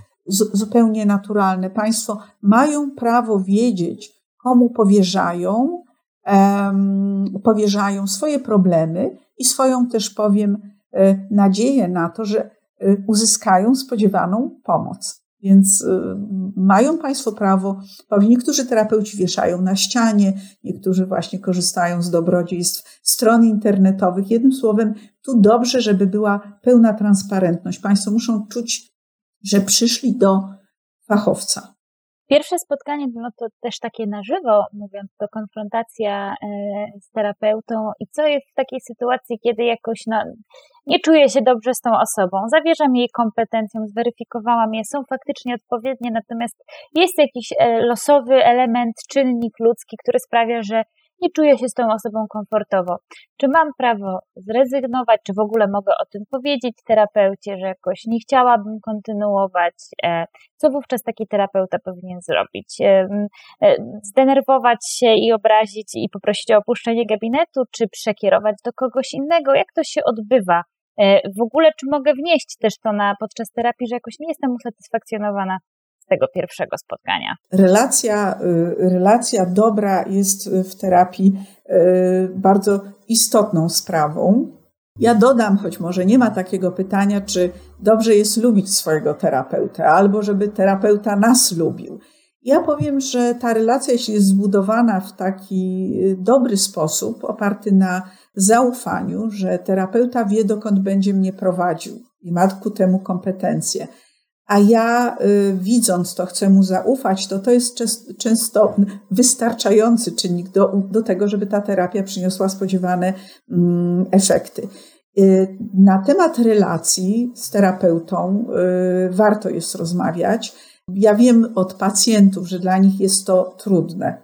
zupełnie naturalne. Państwo mają prawo wiedzieć, komu powierzają, um, powierzają swoje problemy i swoją też powiem e, nadzieję na to, że e, uzyskają spodziewaną pomoc. Więc e, mają Państwo prawo, powiem, niektórzy terapeuci wieszają na ścianie, niektórzy właśnie korzystają z dobrodziejstw stron internetowych. Jednym słowem, tu dobrze, żeby była pełna transparentność. Państwo muszą czuć, że przyszli do fachowca. Pierwsze spotkanie, no to też takie na żywo, mówiąc, to konfrontacja e, z terapeutą i co jest w takiej sytuacji, kiedy jakoś no, nie czuję się dobrze z tą osobą, zawierzam jej kompetencjom, zweryfikowałam je, są faktycznie odpowiednie, natomiast jest jakiś e, losowy element, czynnik ludzki, który sprawia, że nie czuję się z tą osobą komfortowo. Czy mam prawo zrezygnować, czy w ogóle mogę o tym powiedzieć terapeucie, że jakoś nie chciałabym kontynuować? E, co wówczas taki terapeuta powinien zrobić? E, e, zdenerwować się i obrazić i poprosić o opuszczenie gabinetu, czy przekierować do kogoś innego? Jak to się odbywa? W ogóle, czy mogę wnieść też to na podczas terapii, że jakoś nie jestem usatysfakcjonowana tego pierwszego spotkania. Relacja, y, relacja dobra jest w terapii y, bardzo istotną sprawą. Ja dodam, choć może nie ma takiego pytania, czy dobrze jest lubić swojego terapeuta, albo żeby terapeuta nas lubił. Ja powiem, że ta relacja, jeśli jest zbudowana w taki y, dobry sposób, oparty na zaufaniu, że terapeuta wie, dokąd będzie mnie prowadził i ma ku temu kompetencje, a ja y, widząc to, chcę mu zaufać, to to jest często wystarczający czynnik do, do tego, żeby ta terapia przyniosła spodziewane mm, efekty. Y, na temat relacji z terapeutą y, warto jest rozmawiać. Ja wiem od pacjentów, że dla nich jest to trudne.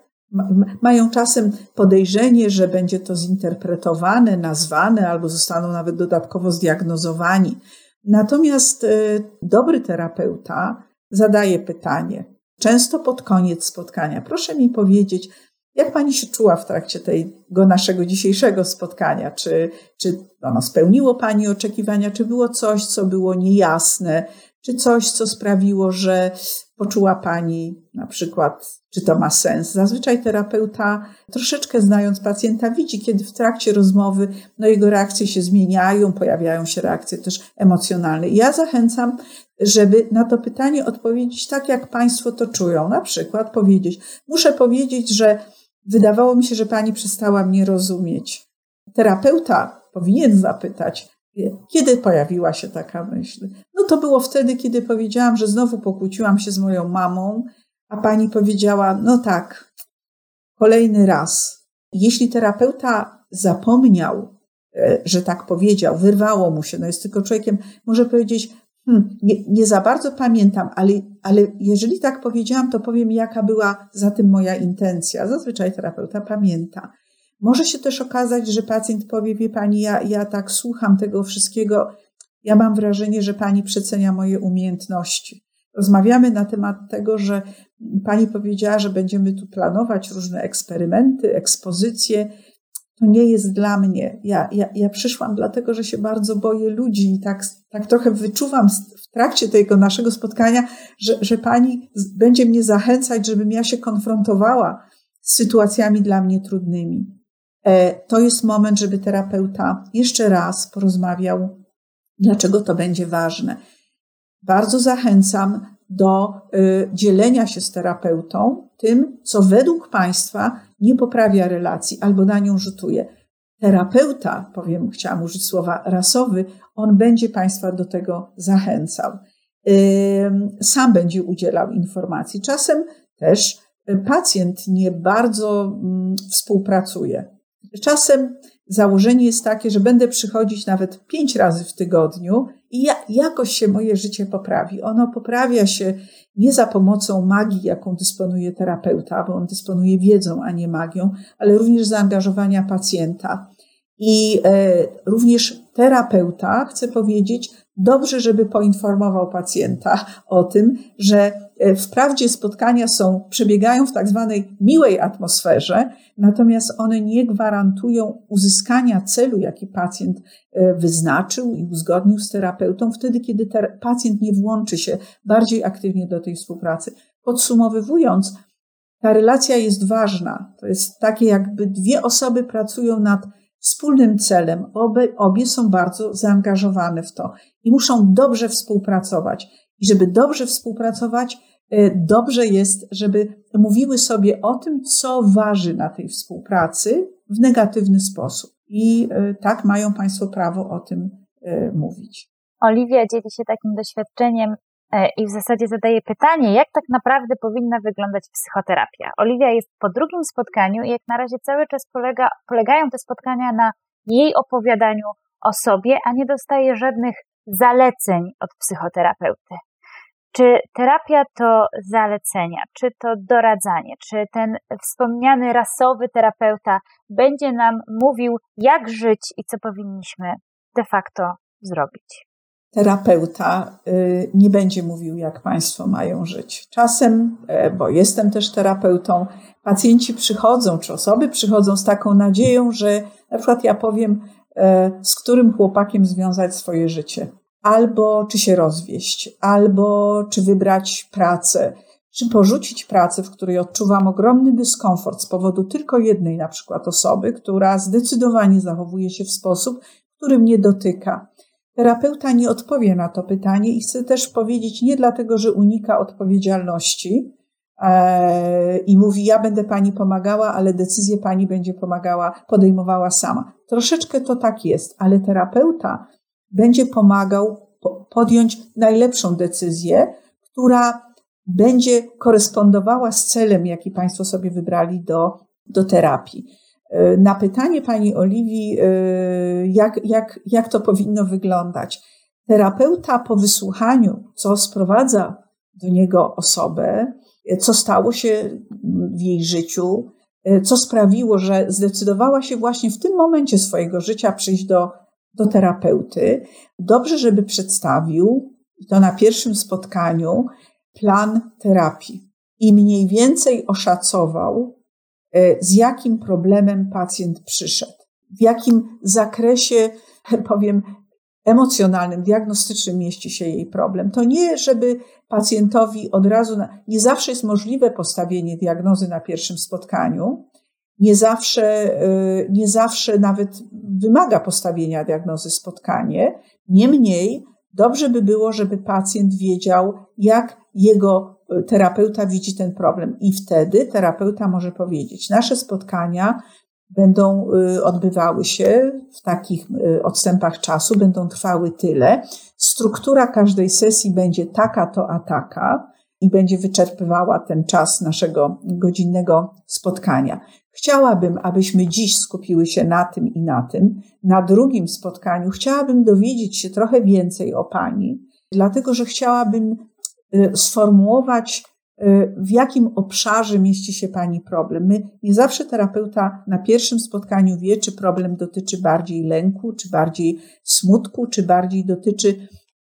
Mają czasem podejrzenie, że będzie to zinterpretowane, nazwane albo zostaną nawet dodatkowo zdiagnozowani. Natomiast y, dobry terapeuta zadaje pytanie, często pod koniec spotkania: Proszę mi powiedzieć, jak pani się czuła w trakcie tego naszego dzisiejszego spotkania? Czy, czy ono spełniło pani oczekiwania? Czy było coś, co było niejasne? Czy coś, co sprawiło, że poczuła pani na przykład, czy to ma sens? Zazwyczaj terapeuta, troszeczkę znając pacjenta, widzi, kiedy w trakcie rozmowy no, jego reakcje się zmieniają, pojawiają się reakcje też emocjonalne. Ja zachęcam, żeby na to pytanie odpowiedzieć tak, jak Państwo to czują. Na przykład powiedzieć, muszę powiedzieć, że wydawało mi się, że Pani przestała mnie rozumieć. Terapeuta powinien zapytać, kiedy pojawiła się taka myśl? No to było wtedy, kiedy powiedziałam, że znowu pokłóciłam się z moją mamą, a pani powiedziała: No tak, kolejny raz. Jeśli terapeuta zapomniał, e, że tak powiedział, wyrwało mu się, no jest tylko człowiekiem, może powiedzieć: hmm, nie, nie za bardzo pamiętam, ale, ale jeżeli tak powiedziałam, to powiem, jaka była za tym moja intencja. Zazwyczaj terapeuta pamięta. Może się też okazać, że pacjent powie, wie pani, ja, ja tak słucham tego wszystkiego, ja mam wrażenie, że pani przecenia moje umiejętności. Rozmawiamy na temat tego, że pani powiedziała, że będziemy tu planować różne eksperymenty, ekspozycje. To nie jest dla mnie. Ja, ja, ja przyszłam dlatego, że się bardzo boję ludzi i tak, tak trochę wyczuwam w trakcie tego naszego spotkania, że, że pani będzie mnie zachęcać, żebym ja się konfrontowała z sytuacjami dla mnie trudnymi. E, to jest moment, żeby terapeuta jeszcze raz porozmawiał, dlaczego to będzie ważne. Bardzo zachęcam do y, dzielenia się z terapeutą tym, co według Państwa nie poprawia relacji albo na nią rzutuje. Terapeuta, powiem, chciałam użyć słowa rasowy, on będzie Państwa do tego zachęcał. Sam będzie udzielał informacji. Czasem też pacjent nie bardzo mm, współpracuje. Czasem założenie jest takie, że będę przychodzić nawet pięć razy w tygodniu i ja, jakoś się moje życie poprawi. Ono poprawia się nie za pomocą magii, jaką dysponuje terapeuta, bo on dysponuje wiedzą, a nie magią, ale również zaangażowania pacjenta. I e, również terapeuta, chcę powiedzieć, dobrze, żeby poinformował pacjenta o tym, że wprawdzie spotkania są, przebiegają w tak zwanej miłej atmosferze, natomiast one nie gwarantują uzyskania celu, jaki pacjent e, wyznaczył i uzgodnił z terapeutą, wtedy, kiedy pacjent nie włączy się bardziej aktywnie do tej współpracy. Podsumowując, ta relacja jest ważna. To jest takie, jakby dwie osoby pracują nad wspólnym celem. Obie, obie są bardzo zaangażowane w to i muszą dobrze współpracować. I żeby dobrze współpracować, e, dobrze jest, żeby mówiły sobie o tym, co waży na tej współpracy w negatywny sposób. I e, tak mają Państwo prawo o tym e, mówić. Oliwia dzieli się takim doświadczeniem i w zasadzie zadaje pytanie, jak tak naprawdę powinna wyglądać psychoterapia. Oliwia jest po drugim spotkaniu i jak na razie cały czas polega, polegają te spotkania na jej opowiadaniu o sobie, a nie dostaje żadnych zaleceń od psychoterapeuty. Czy terapia to zalecenia, czy to doradzanie, czy ten wspomniany rasowy terapeuta będzie nam mówił, jak żyć i co powinniśmy de facto zrobić? Terapeuta y, nie będzie mówił, jak Państwo mają żyć. Czasem, e, bo jestem też terapeutą, pacjenci przychodzą, czy osoby przychodzą z taką nadzieją, że na przykład ja powiem, z którym chłopakiem związać swoje życie? Albo czy się rozwieść, albo czy wybrać pracę, czy porzucić pracę, w której odczuwam ogromny dyskomfort z powodu tylko jednej na przykład osoby, która zdecydowanie zachowuje się w sposób, który mnie dotyka. Terapeuta nie odpowie na to pytanie i chcę też powiedzieć nie dlatego, że unika odpowiedzialności e, i mówi: Ja będę pani pomagała, ale decyzję pani będzie pomagała, podejmowała sama. Troszeczkę to tak jest, ale terapeuta będzie pomagał podjąć najlepszą decyzję, która będzie korespondowała z celem, jaki Państwo sobie wybrali do, do terapii. E, na pytanie Pani Oliwii, e, jak, jak, jak to powinno wyglądać, terapeuta po wysłuchaniu, co sprowadza do niego osobę, co stało się w jej życiu, co sprawiło, że zdecydowała się właśnie w tym momencie swojego życia przyjść do, do terapeuty. Dobrze, żeby przedstawił to na pierwszym spotkaniu plan terapii i mniej więcej oszacował, e, z jakim problemem pacjent przyszedł, w jakim zakresie, powiem, emocjonalnym, diagnostycznym mieści się jej problem. To nie, żeby pacjentowi od razu, na, nie zawsze jest możliwe postawienie diagnozy na pierwszym spotkaniu, nie zawsze, e, nie zawsze nawet wymaga postawienia diagnozy spotkanie. Niemniej dobrze by było, żeby pacjent wiedział, jak jego e, terapeuta widzi ten problem. I wtedy terapeuta może powiedzieć: Nasze spotkania będą y, odbywały się w takich y, odstępach czasu, będą trwały tyle. Struktura każdej sesji będzie taka, to a taka i będzie wyczerpywała ten czas naszego godzinnego spotkania. Chciałabym, abyśmy dziś skupiły się na tym i na tym. Na drugim spotkaniu chciałabym dowiedzieć się trochę więcej o Pani, dlatego że chciałabym y, sformułować w jakim obszarze mieści się Pani problem. My nie zawsze terapeuta na pierwszym spotkaniu wie, czy problem dotyczy bardziej lęku, czy bardziej smutku, czy bardziej dotyczy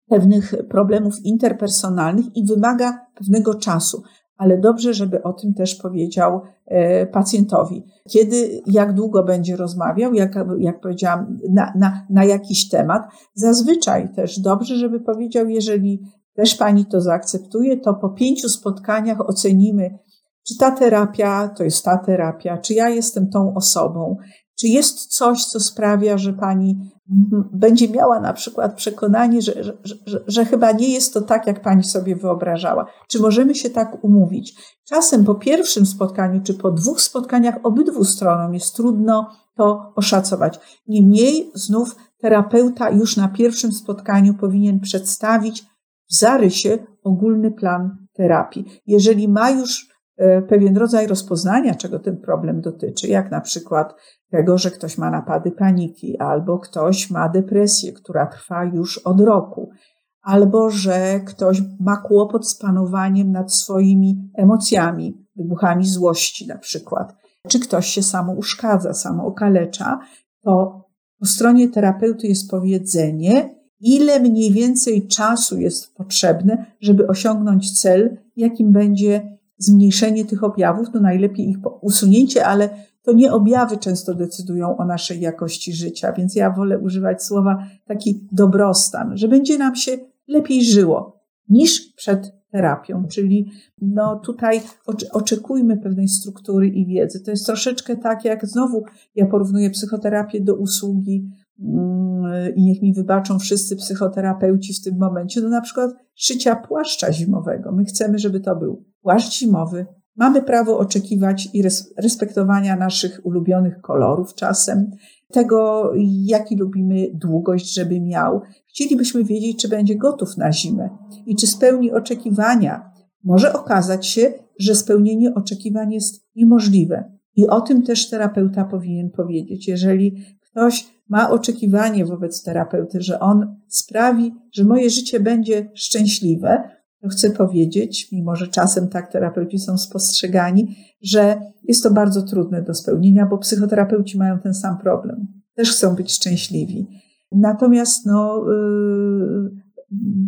pewnych problemów interpersonalnych i wymaga pewnego czasu. Ale dobrze, żeby o tym też powiedział e, pacjentowi. Kiedy, jak długo będzie rozmawiał, jak, jak powiedziałam, na, na, na jakiś temat. Zazwyczaj też dobrze, żeby powiedział, jeżeli też Pani to zaakceptuje, to po pięciu spotkaniach ocenimy, czy ta terapia to jest ta terapia, czy ja jestem tą osobą, czy jest coś, co sprawia, że Pani będzie miała na przykład przekonanie, że, że, że, że, chyba nie jest to tak, jak Pani sobie wyobrażała. Czy możemy się tak umówić? Czasem po pierwszym spotkaniu, czy po dwóch spotkaniach obydwu stronom jest trudno to oszacować. Niemniej znów terapeuta już na pierwszym spotkaniu powinien przedstawić w zarysie ogólny plan terapii. Jeżeli ma już e, pewien rodzaj rozpoznania, czego ten problem dotyczy, jak na przykład tego, że ktoś ma napady paniki, albo ktoś ma depresję, która trwa już od roku, albo że ktoś ma kłopot z panowaniem nad swoimi emocjami, wybuchami złości na przykład, czy ktoś się samo uszkadza, samo okalecza, to po stronie terapeuty jest powiedzenie, ile mniej więcej czasu jest potrzebne, żeby osiągnąć cel, jakim będzie zmniejszenie tych objawów, no najlepiej ich usunięcie, ale to nie objawy często decydują o naszej jakości życia, więc ja wolę używać słowa taki dobrostan, że będzie nam się lepiej żyło niż przed terapią, czyli no tutaj oczekujmy pewnej struktury i wiedzy. To jest troszeczkę tak, jak znowu ja porównuję psychoterapię do usługi i niech mi wybaczą wszyscy psychoterapeuci w tym momencie, no na przykład szycia płaszcza zimowego. My chcemy, żeby to był płaszcz zimowy. Mamy prawo oczekiwać i respektowania naszych ulubionych kolorów czasem, tego, jaki lubimy długość, żeby miał. Chcielibyśmy wiedzieć, czy będzie gotów na zimę i czy spełni oczekiwania. Może okazać się, że spełnienie oczekiwań jest niemożliwe. I o tym też terapeuta powinien powiedzieć. Jeżeli ktoś ma oczekiwanie wobec terapeuty, że on sprawi, że moje życie będzie szczęśliwe, to chcę powiedzieć, mimo że czasem tak terapeuci są spostrzegani, że jest to bardzo trudne do spełnienia, bo psychoterapeuci mają ten sam problem. Też chcą być szczęśliwi. Natomiast no, yy,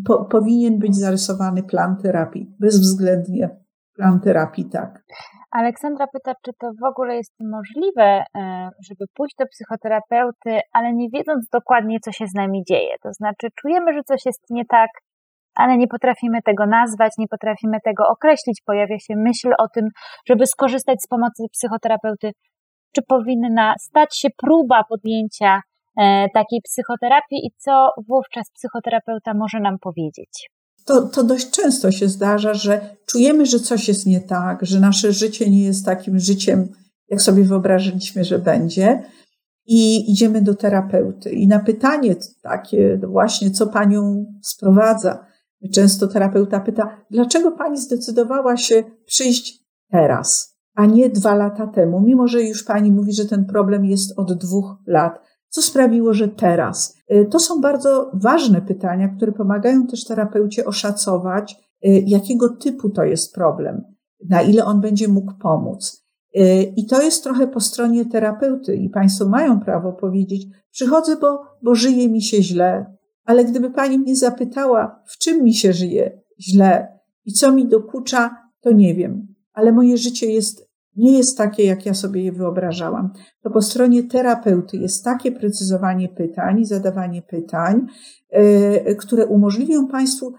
po, powinien być zarysowany plan terapii, bezwzględnie plan terapii, tak. Aleksandra pyta, czy to w ogóle jest możliwe, e, żeby pójść do psychoterapeuty, ale nie wiedząc dokładnie, co się z nami dzieje. To znaczy, czujemy, że coś jest nie tak, ale nie potrafimy tego nazwać, nie potrafimy tego określić. Pojawia się myśl o tym, żeby skorzystać z pomocy psychoterapeuty. Czy powinna stać się próba podjęcia e, takiej psychoterapii i co wówczas psychoterapeuta może nam powiedzieć? To, to dość często się zdarza, że czujemy, że coś jest nie tak, że nasze życie nie jest takim życiem, jak sobie wyobrażaliśmy, że będzie. i idziemy do terapeuty. I na pytanie takie właśnie, co panią sprowadza, często terapeuta pyta, dlaczego pani zdecydowała się przyjść teraz, a nie dwa lata temu, mimo że już pani mówi, że ten problem jest od dwóch lat. Co sprawiło, że teraz? Y, to są bardzo ważne pytania, które pomagają też terapeucie oszacować, y, jakiego typu to jest problem, na ile on będzie mógł pomóc. Y, I to jest trochę po stronie terapeuty, i Państwo mają prawo powiedzieć: Przychodzę, bo, bo żyje mi się źle, ale gdyby Pani mnie zapytała, w czym mi się żyje źle i co mi dokucza, to nie wiem, ale moje życie jest, nie jest takie, jak ja sobie je wyobrażałam. To po stronie terapeuty jest takie precyzowanie pytań, zadawanie pytań, yy, które umożliwią Państwu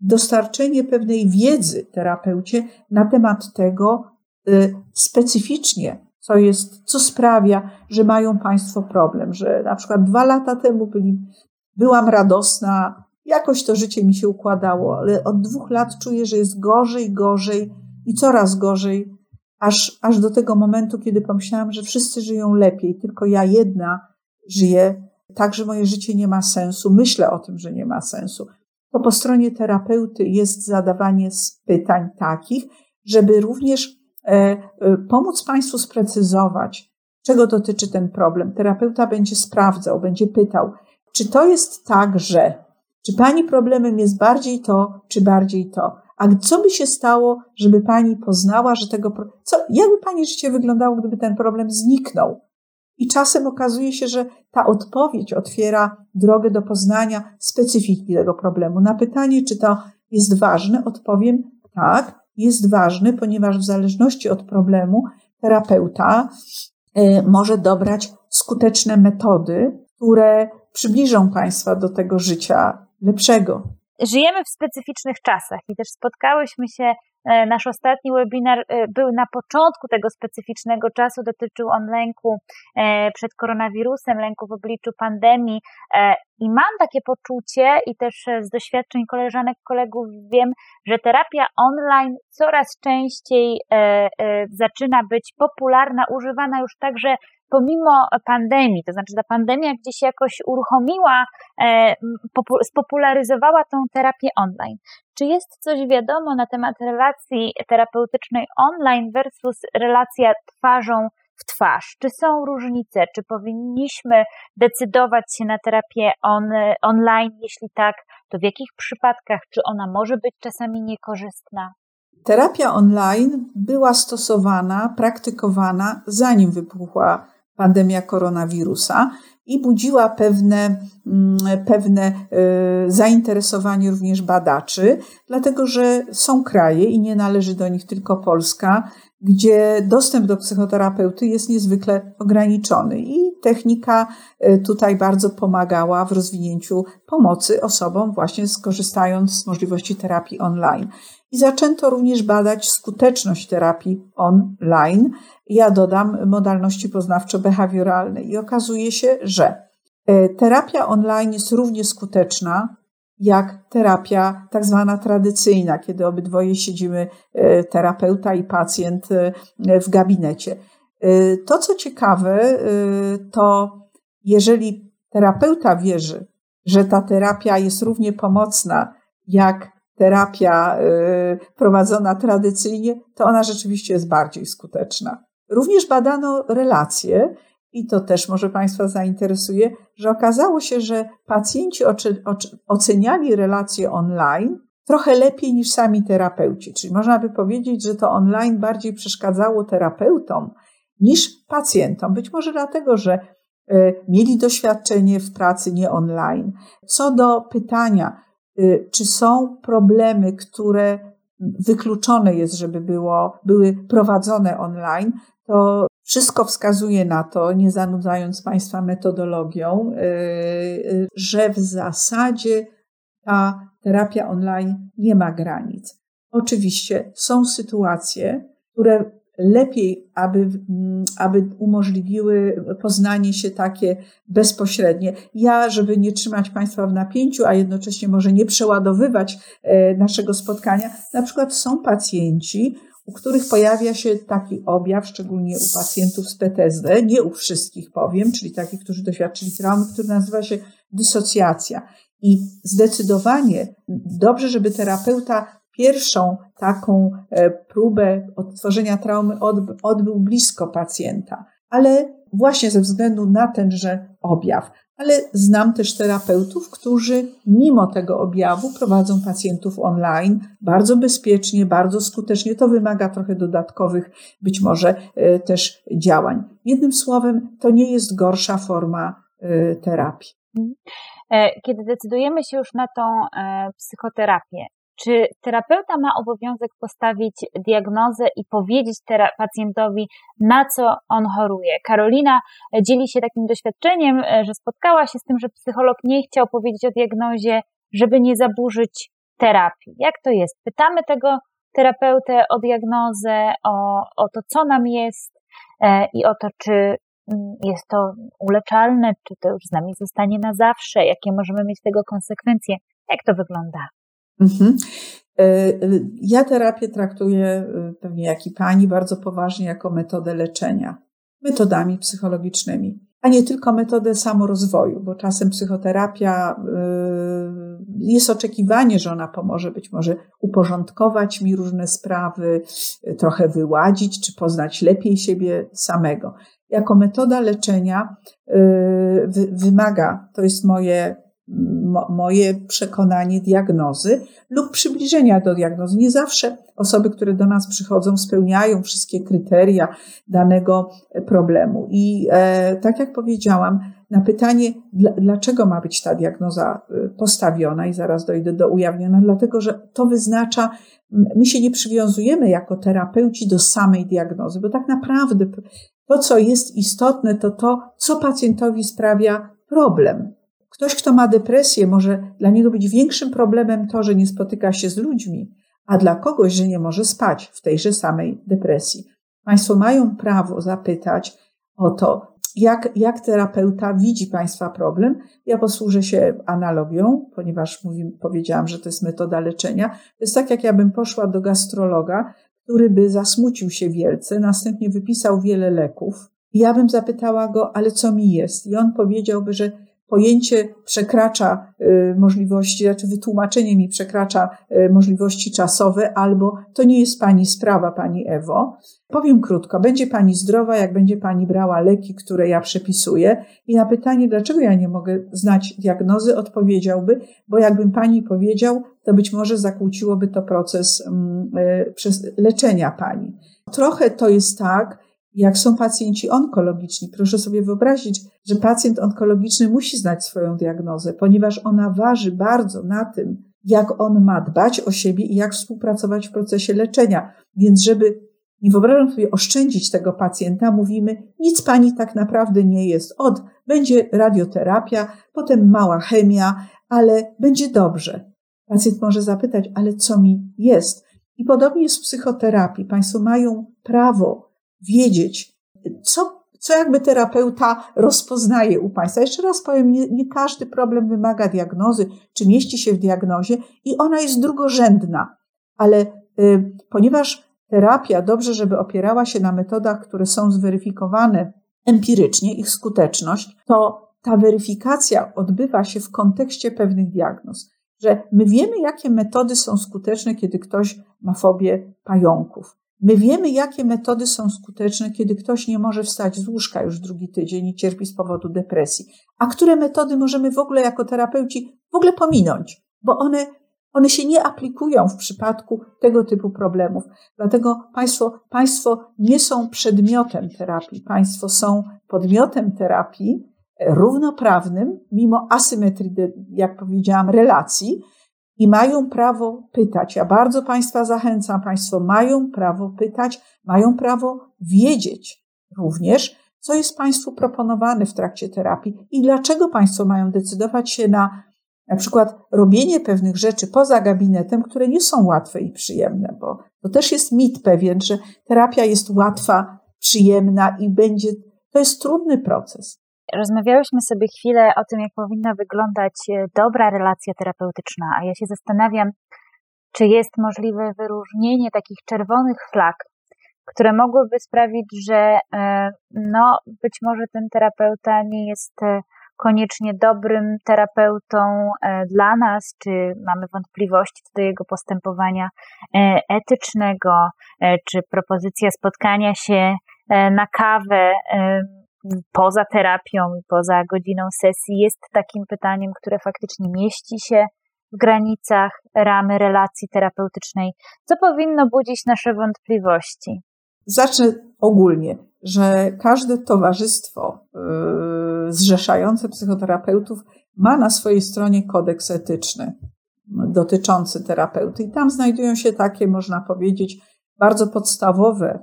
dostarczenie pewnej wiedzy terapeucie na temat tego, Y, specyficznie, co jest, co sprawia, że mają Państwo problem, że na przykład dwa lata temu byli, byłam radosna, jakoś to życie mi się układało, ale od dwóch lat czuję, że jest gorzej, gorzej i coraz gorzej, aż, aż do tego momentu, kiedy pomyślałam, że wszyscy żyją lepiej, tylko ja jedna żyję, tak, że moje życie nie ma sensu. Myślę o tym, że nie ma sensu. To po stronie terapeuty jest zadawanie pytań takich, żeby również E, e, pomóc Państwu sprecyzować, czego dotyczy ten problem. Terapeuta będzie sprawdzał, będzie pytał, czy to jest tak, że, czy Pani problemem jest bardziej to, czy bardziej to. A co by się stało, żeby Pani poznała, że tego, co, jakby Pani życie wyglądało, gdyby ten problem zniknął? I czasem okazuje się, że ta odpowiedź otwiera drogę do poznania specyfiki tego problemu. Na pytanie, czy to jest ważne, odpowiem tak, jest ważny, ponieważ w zależności od problemu terapeuta e, może dobrać skuteczne metody, które przybliżą Państwa do tego życia lepszego. Żyjemy w specyficznych czasach i też spotkałyśmy się E, nasz ostatni webinar e, był na początku tego specyficznego czasu, dotyczył on lęku e, przed koronawirusem, lęku w obliczu pandemii. I mam takie poczucie, i też z doświadczeń koleżanek, kolegów wiem, że terapia online coraz częściej zaczyna być popularna, używana już także pomimo pandemii, to znaczy ta pandemia gdzieś jakoś uruchomiła, spopularyzowała tą terapię online. Czy jest coś wiadomo na temat relacji terapeutycznej online versus relacja twarzą w twarz? Czy są różnice? Czy powinniśmy decydować się na terapię on, online? Jeśli tak, to w jakich przypadkach? Czy ona może być czasami niekorzystna? Terapia online była stosowana, praktykowana zanim wybuchła pandemia koronawirusa i budziła pewne, mm, pewne e, zainteresowanie również badaczy, dlatego że są kraje i nie należy do nich tylko Polska, gdzie dostęp do psychoterapeuty jest niezwykle ograniczony i technika e, tutaj bardzo pomagała w rozwinięciu pomocy osobom właśnie skorzystając z możliwości terapii online. I zaczęto również badać skuteczność terapii online. Ja dodam modalności poznawczo-behawioralne i okazuje się, że e, terapia online jest równie skuteczna jak terapia tak zwana tradycyjna, kiedy obydwoje siedzimy, e, terapeuta i pacjent e, w gabinecie. To, co ciekawe, to jeżeli terapeuta wierzy, że ta terapia jest równie pomocna jak terapia prowadzona tradycyjnie, to ona rzeczywiście jest bardziej skuteczna. Również badano relacje, i to też może Państwa zainteresuje, że okazało się, że pacjenci oceniali relacje online trochę lepiej niż sami terapeuci. Czyli można by powiedzieć, że to online bardziej przeszkadzało terapeutom niż pacjentom. Być może dlatego, że y, mieli doświadczenie w pracy nie online. Co do pytania, Y, czy są problemy, które wykluczone jest, żeby było, były prowadzone online, to wszystko wskazuje na to, nie zanudzając Państwa metodologią, y, y, że w zasadzie ta terapia online nie ma granic. Oczywiście są sytuacje, które lepiej, aby, mm, aby umożliwiły poznanie się takie bezpośrednie. Ja, żeby nie trzymać Państwa w napięciu, a jednocześnie może nie przeładowywać e, naszego spotkania, na przykład są pacjenci, u których pojawia się taki objaw, szczególnie u pacjentów z PTSD, nie u wszystkich powiem, czyli takich, którzy doświadczyli traumy, który nazywa się dysocjacja. I zdecydowanie dobrze, żeby terapeuta pierwszą taką e, próbę odtworzenia traumy odbył blisko pacjenta, ale właśnie ze względu na tenże objaw. Ale znam też terapeutów, którzy mimo tego objawu prowadzą pacjentów online bardzo bezpiecznie, bardzo skutecznie. To wymaga trochę dodatkowych, być może e, też działań. Jednym słowem, to nie jest gorsza forma e, terapii. Kiedy decydujemy się już na tą psychoterapię, czy terapeuta ma obowiązek postawić diagnozę i powiedzieć pacjentowi, na co on choruje? Karolina dzieli się takim doświadczeniem, e, że spotkała się z tym, że psycholog nie chciał powiedzieć o diagnozie, żeby nie zaburzyć terapii. Jak to jest? Pytamy tego terapeutę o diagnozę, o, o to, co nam jest e, i o to, czy mm, jest to uleczalne, czy to już z nami zostanie na zawsze, jakie możemy mieć tego konsekwencje. Jak to wygląda? Mhm. E, e, ja terapię traktuję, e, pewnie jak i pani, bardzo poważnie jako metodę leczenia, metodami psychologicznymi, a nie tylko metodę samorozwoju, bo czasem psychoterapia jest oczekiwanie, że ona pomoże być może uporządkować mi różne sprawy, trochę wyładzić, czy poznać lepiej siebie samego. Jako metoda leczenia wymaga, to jest moje moje przekonanie diagnozy lub przybliżenia do diagnozy. Nie zawsze osoby, które do nas przychodzą, spełniają wszystkie kryteria danego problemu. I e, tak jak powiedziałam, na pytanie, dlaczego ma być ta diagnoza e, postawiona, i zaraz dojdę do ujawnienia, dlatego że to wyznacza, my się nie przywiązujemy jako terapeuci do samej diagnozy, bo tak naprawdę to, co jest istotne, to to, co pacjentowi sprawia problem. Ktoś, kto ma depresję, może dla niego być większym problemem to, że nie spotyka się z ludźmi, a dla kogoś, że nie może spać w tejże samej depresji. Państwo mają prawo zapytać o to, jak, jak terapeuta widzi Państwa problem. Ja posłużę się analogią, ponieważ mówi, powiedziałam, że to jest metoda leczenia. To jest tak, jak ja bym poszła do gastrologa, który by zasmucił się wielce, następnie wypisał wiele leków. Ja bym zapytała go, ale co mi jest? I on powiedziałby, że pojęcie przekracza y, możliwości, znaczy wytłumaczenie mi przekracza y, możliwości czasowe, albo to nie jest Pani sprawa, Pani Ewo. Powiem krótko, będzie Pani zdrowa, jak będzie Pani brała leki, które ja przepisuję. I na pytanie, dlaczego ja nie mogę znać diagnozy, odpowiedziałby, bo jakbym Pani powiedział, to być może zakłóciłoby to proces mm, y, leczenia Pani. Trochę to jest tak, jak są pacjenci onkologiczni. Proszę sobie wyobrazić, że pacjent onkologiczny musi znać swoją diagnozę, ponieważ ona waży bardzo na tym, jak on ma dbać o siebie i jak współpracować w procesie leczenia. Więc, żeby nie wyobrażam sobie oszczędzić tego pacjenta, mówimy, nic pani tak naprawdę nie jest. Od będzie radioterapia, potem mała chemia, ale będzie dobrze. Pacjent może zapytać, ale co mi jest? I podobnie jest w psychoterapii. Państwo mają prawo wiedzieć, co, co jakby terapeuta rozpoznaje u Państwa. Jeszcze raz powiem, nie, nie każdy problem wymaga diagnozy, czy mieści się w diagnozie i ona jest drugorzędna, ale y, ponieważ terapia dobrze, żeby opierała się na metodach, które są zweryfikowane empirycznie, ich skuteczność, to ta weryfikacja odbywa się w kontekście pewnych diagnoz. Że my wiemy, jakie metody są skuteczne, kiedy ktoś ma fobię pająków. My wiemy, jakie metody są skuteczne, kiedy ktoś nie może wstać z łóżka już drugi tydzień i cierpi z powodu depresji, a które metody możemy w ogóle jako terapeuci w ogóle pominąć, bo one, one się nie aplikują w przypadku tego typu problemów. Dlatego państwo, państwo nie są przedmiotem terapii, państwo są podmiotem terapii równoprawnym, mimo asymetrii, jak powiedziałam, relacji, i mają prawo pytać. Ja bardzo Państwa zachęcam, Państwo mają prawo pytać, mają prawo wiedzieć również, co jest Państwu proponowane w trakcie terapii i dlaczego Państwo mają decydować się na na przykład robienie pewnych rzeczy poza gabinetem, które nie są łatwe i przyjemne, bo to też jest mit pewien, że terapia jest łatwa, przyjemna i będzie, to jest trudny proces. Rozmawiałyśmy sobie chwilę o tym, jak powinna wyglądać e, dobra relacja terapeutyczna, a ja się zastanawiam, czy jest możliwe wyróżnienie takich czerwonych flag, które mogłyby sprawić, że e, no, być może ten terapeuta nie jest e, koniecznie dobrym terapeutą dla nas, czy mamy wątpliwości co do jego postępowania etycznego, czy propozycja spotkania się na kawę poza terapią i poza godziną sesji jest takim pytaniem, które faktycznie mieści się w granicach ramy relacji terapeutycznej, co powinno budzić nasze wątpliwości. Zacznę ogólnie, że każde towarzystwo yy, zrzeszające psychoterapeutów ma na swojej stronie kodeks etyczny dotyczący terapeuty. I tam znajdują się takie, można powiedzieć, bardzo podstawowe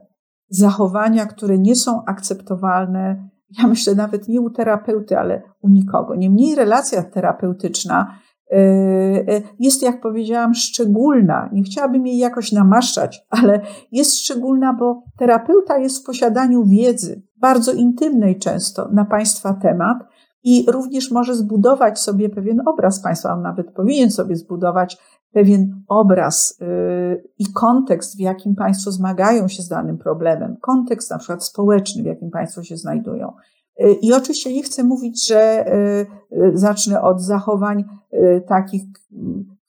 zachowania, które nie są akceptowalne, ja myślę nawet nie u terapeuty, ale u nikogo. Niemniej relacja terapeutyczna E, e, jest, jak powiedziałam, szczególna. Nie chciałabym jej jakoś namaszczać, ale jest szczególna, bo terapeuta jest w posiadaniu wiedzy, bardzo intymnej często, na Państwa temat i również może zbudować sobie pewien obraz Państwa. On nawet powinien sobie zbudować pewien obraz e, i kontekst, w jakim Państwo zmagają się z danym problemem, kontekst na przykład społeczny, w jakim Państwo się znajdują. I oczywiście nie chcę mówić, że zacznę od zachowań takich,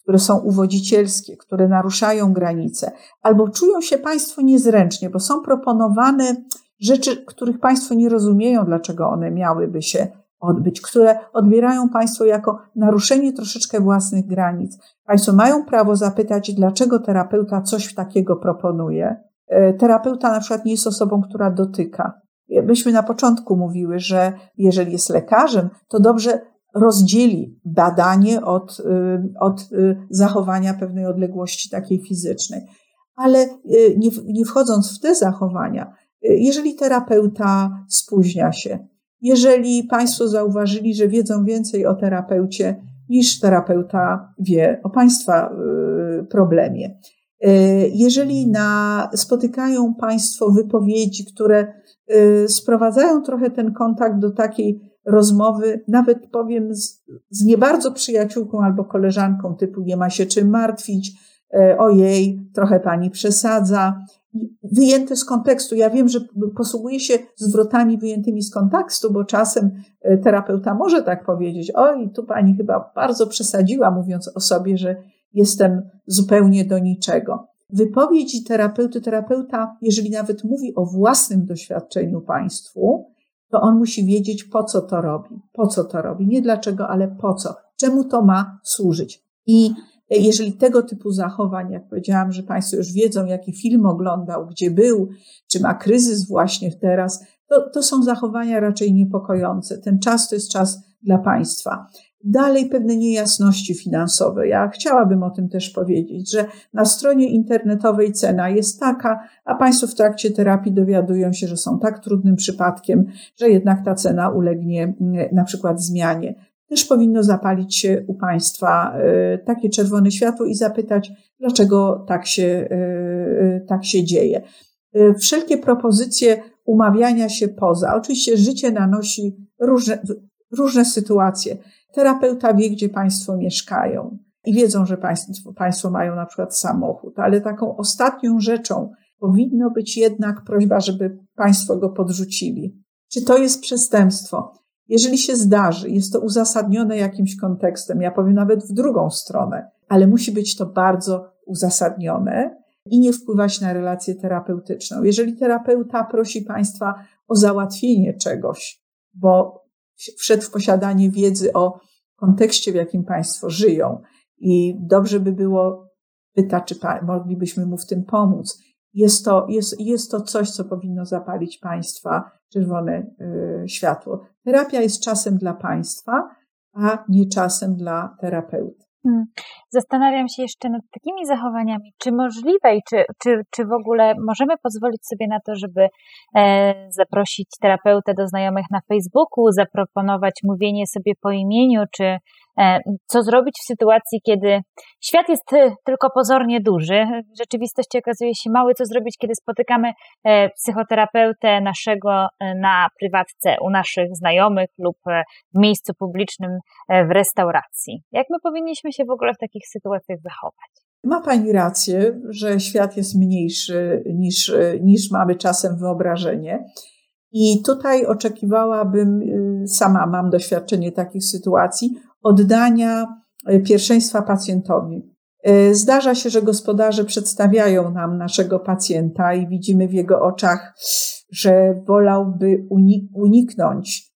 które są uwodzicielskie, które naruszają granice, albo czują się Państwo niezręcznie, bo są proponowane rzeczy, których Państwo nie rozumieją, dlaczego one miałyby się odbyć, które odbierają Państwo jako naruszenie troszeczkę własnych granic. Państwo mają prawo zapytać, dlaczego terapeuta coś takiego proponuje. Terapeuta na przykład nie jest osobą, która dotyka. Myśmy na początku mówiły, że jeżeli jest lekarzem, to dobrze rozdzieli badanie od, y, od zachowania pewnej odległości takiej fizycznej. Ale nie, nie wchodząc w te zachowania, jeżeli terapeuta spóźnia się, jeżeli Państwo zauważyli, że wiedzą więcej o terapeucie niż terapeuta wie o Państwa problemie, jeżeli na, spotykają Państwo wypowiedzi, które sprowadzają trochę ten kontakt do takiej rozmowy, nawet powiem z, z nie bardzo przyjaciółką albo koleżanką, typu nie ma się czym martwić, ojej, trochę pani przesadza, wyjęte z kontekstu. Ja wiem, że posługuję się zwrotami wyjętymi z kontekstu, bo czasem e, terapeuta może tak powiedzieć: Oj, tu pani chyba bardzo przesadziła, mówiąc o sobie, że jestem zupełnie do niczego. Wypowiedzi terapeuty, terapeuta, jeżeli nawet mówi o własnym doświadczeniu państwu, to on musi wiedzieć, po co to robi. Po co to robi. Nie dlaczego, ale po co. Czemu to ma służyć. I jeżeli tego typu zachowań, jak powiedziałam, że Państwo już wiedzą, jaki film oglądał, gdzie był, czy ma kryzys właśnie teraz, to, to są zachowania raczej niepokojące. Ten czas to jest czas dla Państwa. Dalej pewne niejasności finansowe. Ja chciałabym o tym też powiedzieć, że na stronie internetowej cena jest taka, a Państwo w trakcie terapii dowiadują się, że są tak trudnym przypadkiem, że jednak ta cena ulegnie mm, na przykład zmianie. Też powinno zapalić się u Państwa e, takie czerwone światło i zapytać, dlaczego tak się, e, e, tak się dzieje. Wszelkie propozycje umawiania się poza. Oczywiście życie nanosi różne, różne sytuacje. Terapeuta wie, gdzie Państwo mieszkają i wiedzą, że państwo, państwo mają na przykład samochód, ale taką ostatnią rzeczą powinno być jednak prośba, żeby Państwo go podrzucili. Czy to jest przestępstwo? Jeżeli się zdarzy, jest to uzasadnione jakimś kontekstem, ja powiem nawet w drugą stronę, ale musi być to bardzo uzasadnione i nie wpływać na relację terapeutyczną. Jeżeli terapeuta prosi Państwa o załatwienie czegoś, bo wszedł w posiadanie wiedzy o kontekście, w jakim Państwo żyją. I dobrze by było pytać, czy moglibyśmy mu w tym pomóc. Jest to, jest, jest to coś, co powinno zapalić Państwa czerwone y, światło. Terapia jest czasem dla Państwa, a nie czasem dla terapeuty. Hmm. Zastanawiam się jeszcze nad takimi zachowaniami, czy możliwe i czy, czy, czy w ogóle możemy pozwolić sobie na to, żeby e, zaprosić terapeutę do znajomych na Facebooku, zaproponować mówienie sobie po imieniu, czy co zrobić w sytuacji, kiedy świat jest e, tylko pozornie duży, w rzeczywistości okazuje się mały, co zrobić, kiedy spotykamy e, psychoterapeutę naszego na prywatce u naszych znajomych lub w miejscu publicznym w restauracji. Jak my powinniśmy się w ogóle w takich sytuacjach zachować? Ma Pani rację, że świat jest mniejszy niż, niż mamy czasem wyobrażenie. I tutaj oczekiwałabym, sama mam doświadczenie takich sytuacji, oddania y, pierwszeństwa pacjentowi. Y, zdarza się, że gospodarze przedstawiają nam naszego pacjenta i widzimy w jego oczach, że wolałby uniknąć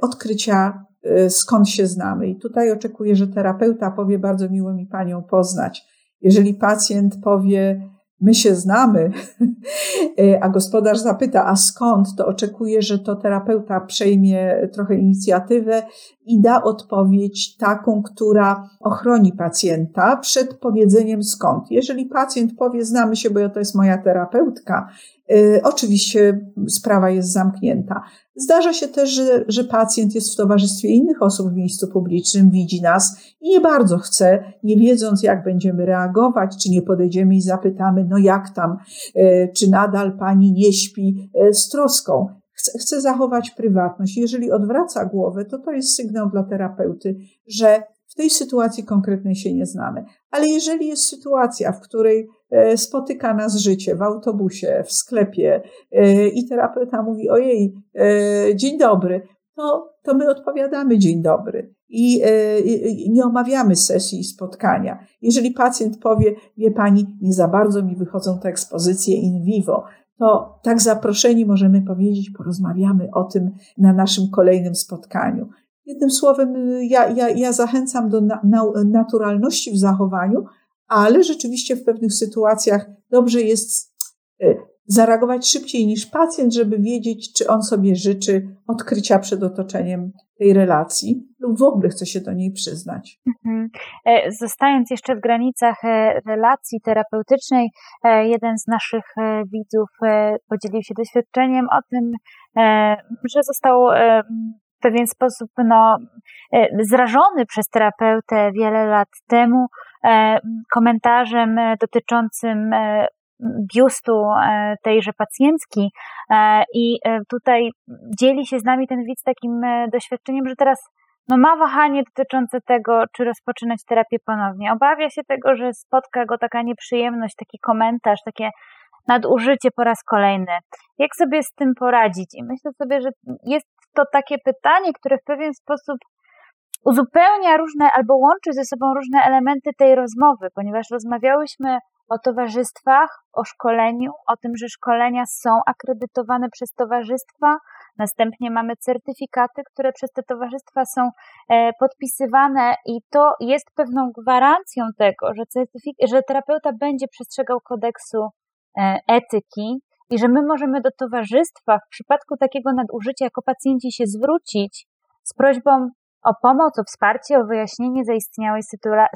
odkrycia, skąd się znamy. I tutaj oczekuję, że terapeuta powie: Bardzo miło mi panią poznać. Jeżeli pacjent powie, my się znamy, a gospodarz zapyta, a skąd, to oczekuję, że to terapeuta przejmie trochę inicjatywę i da odpowiedź taką, która ochroni pacjenta przed powiedzeniem skąd. Jeżeli pacjent powie, znamy się, bo to jest moja terapeutka, oczywiście sprawa jest zamknięta. Zdarza się też, że, że pacjent jest w towarzystwie innych osób w miejscu publicznym, widzi nas i nie bardzo chce, nie wiedząc, jak będziemy reagować, czy nie podejdziemy i zapytamy, no jak tam, y, czy nadal pani nie śpi y, z troską chce, chce zachować prywatność. Jeżeli odwraca głowę, to to jest sygnał dla terapeuty, że w tej sytuacji konkretnej się nie znamy. Ale jeżeli jest sytuacja, w której spotyka nas życie w autobusie, w sklepie e, i terapeuta mówi: Ojej, e, dzień dobry, to, to my odpowiadamy dzień dobry i nie omawiamy sesji i spotkania. Jeżeli pacjent powie, wie pani, nie za bardzo mi wychodzą te ekspozycje in vivo, to tak zaproszeni możemy powiedzieć, porozmawiamy o tym na naszym kolejnym spotkaniu. Jednym słowem, ja, ja, ja zachęcam do na, na, naturalności w zachowaniu, ale rzeczywiście w pewnych sytuacjach dobrze jest e, zareagować szybciej niż pacjent, żeby wiedzieć, czy on sobie życzy odkrycia przed otoczeniem tej relacji lub w ogóle chce się do niej przyznać. Mhm. E, zostając jeszcze w granicach e, relacji terapeutycznej, e, jeden z naszych widzów podzielił się doświadczeniem o tym, że został w pewien sposób no, zrażony przez terapeutę wiele lat temu komentarzem dotyczącym biustu e, tejże pacjentki e, i e, tutaj dzieli się z nami ten widz takim doświadczeniem, że teraz no ma wahanie dotyczące tego, czy rozpoczynać terapię ponownie. Obawia się tego, że spotka go taka nieprzyjemność, taki komentarz, takie nadużycie po raz kolejny. Jak sobie z tym poradzić? I myślę sobie, że jest to takie pytanie, które w pewien sposób uzupełnia różne albo łączy ze sobą różne elementy tej rozmowy, ponieważ rozmawiałyśmy o towarzystwach, o szkoleniu, o tym, że szkolenia są akredytowane przez towarzystwa. Następnie mamy certyfikaty, które przez te towarzystwa są e, podpisywane, i to jest pewną gwarancją tego, że, że terapeuta będzie przestrzegał kodeksu e, etyki i że my możemy do towarzystwa w przypadku takiego nadużycia jako pacjenci się zwrócić z prośbą o pomoc, o wsparcie, o wyjaśnienie zaistniałej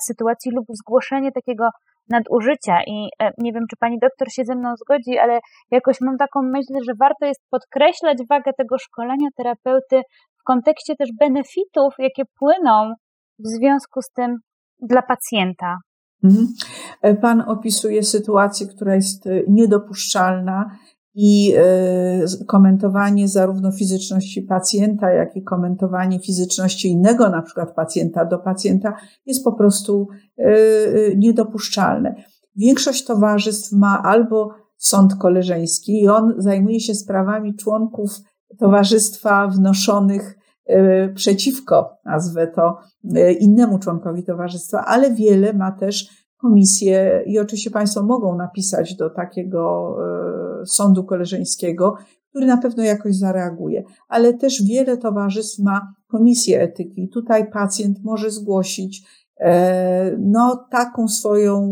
sytuacji lub zgłoszenie takiego nadużycia i e, nie wiem, czy pani doktor się ze mną zgodzi, ale jakoś mam taką myśl, że warto jest podkreślać wagę tego szkolenia terapeuty w kontekście też benefitów, jakie płyną w związku z tym dla pacjenta. Mhm. E, pan opisuje sytuację, która jest e, niedopuszczalna i e, komentowanie zarówno fizyczności pacjenta, jak i komentowanie fizyczności innego, na przykład pacjenta do pacjenta, jest po prostu e, e, niedopuszczalne. Większość towarzystw ma albo sąd koleżeński i on zajmuje się sprawami członków towarzystwa wnoszonych przeciwko, nazwę to, innemu członkowi towarzystwa, ale wiele ma też komisję i oczywiście Państwo mogą napisać do takiego sądu koleżeńskiego, który na pewno jakoś zareaguje. Ale też wiele towarzystw ma komisję etyki. Tutaj pacjent może zgłosić no, taką swoją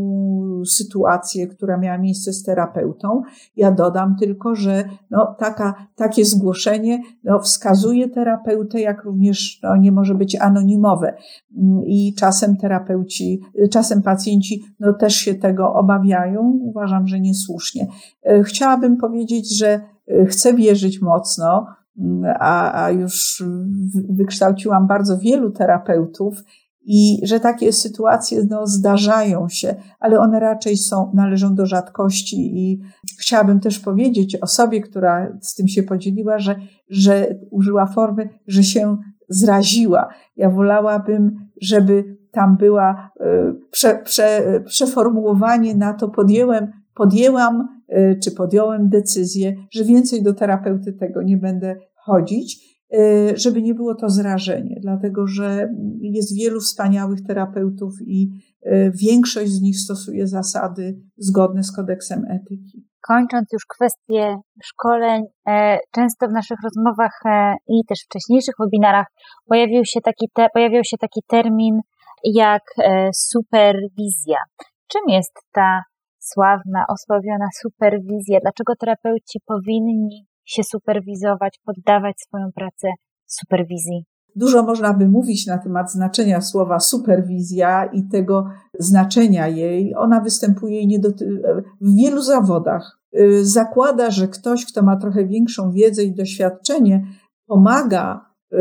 sytuację, która miała miejsce z terapeutą. Ja dodam tylko, że no, taka, takie zgłoszenie no, wskazuje terapeutę, jak również no, nie może być anonimowe. Mm, I czasem terapeuci, czasem pacjenci no, też się tego obawiają. Uważam, że niesłusznie. E, chciałabym powiedzieć, że e, chcę wierzyć mocno, mm, a, a już wykształciłam bardzo wielu terapeutów i że takie sytuacje no, zdarzają się, ale one raczej są, należą do rzadkości. I chciałabym też powiedzieć osobie, która z tym się podzieliła, że, że użyła formy, że się zraziła. Ja wolałabym, żeby tam była prze, prze, przeformułowanie na to podjęłem, podjęłam czy podjąłem decyzję, że więcej do terapeuty tego nie będę chodzić, żeby nie było to zrażenie, dlatego że jest wielu wspaniałych terapeutów i większość z nich stosuje zasady zgodne z kodeksem etyki kończąc już kwestię szkoleń, e, często w naszych rozmowach e, i też wcześniejszych webinarach pojawił się taki, te, się taki termin jak e, superwizja. Czym jest ta sławna, osławiona superwizja? Dlaczego terapeuci powinni się superwizować, poddawać swoją pracę superwizji? Dużo można by mówić na temat znaczenia słowa superwizja i tego znaczenia jej. Ona występuje w wielu zawodach. Y, zakłada, że ktoś, kto ma trochę większą wiedzę i doświadczenie, pomaga y,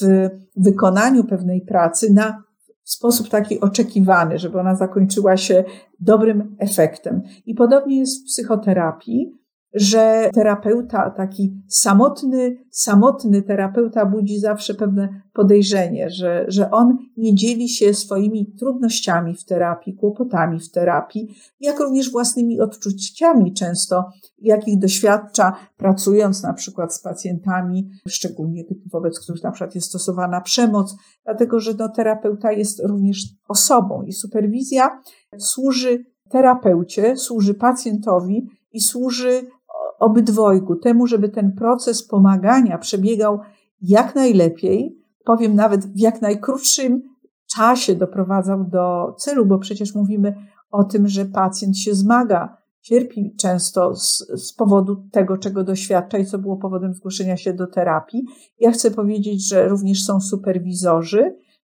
w wykonaniu pewnej pracy na sposób taki oczekiwany, żeby ona zakończyła się dobrym efektem. I podobnie jest w psychoterapii że terapeuta, taki samotny, samotny terapeuta budzi zawsze pewne podejrzenie, że, że on nie dzieli się swoimi trudnościami w terapii, kłopotami w terapii, jak również własnymi odczuciami często, jakich doświadcza pracując na przykład z pacjentami, szczególnie wobec których na przykład jest stosowana przemoc, dlatego że no, terapeuta jest również osobą i superwizja służy terapeucie, służy pacjentowi i służy obydwojgu, temu, żeby ten proces pomagania przebiegał jak najlepiej, powiem nawet w jak najkrótszym czasie doprowadzał do celu, bo przecież mówimy o tym, że pacjent się zmaga, cierpi często z, z powodu tego, czego doświadcza i co było powodem zgłoszenia się do terapii. Ja chcę powiedzieć, że również są superwizorzy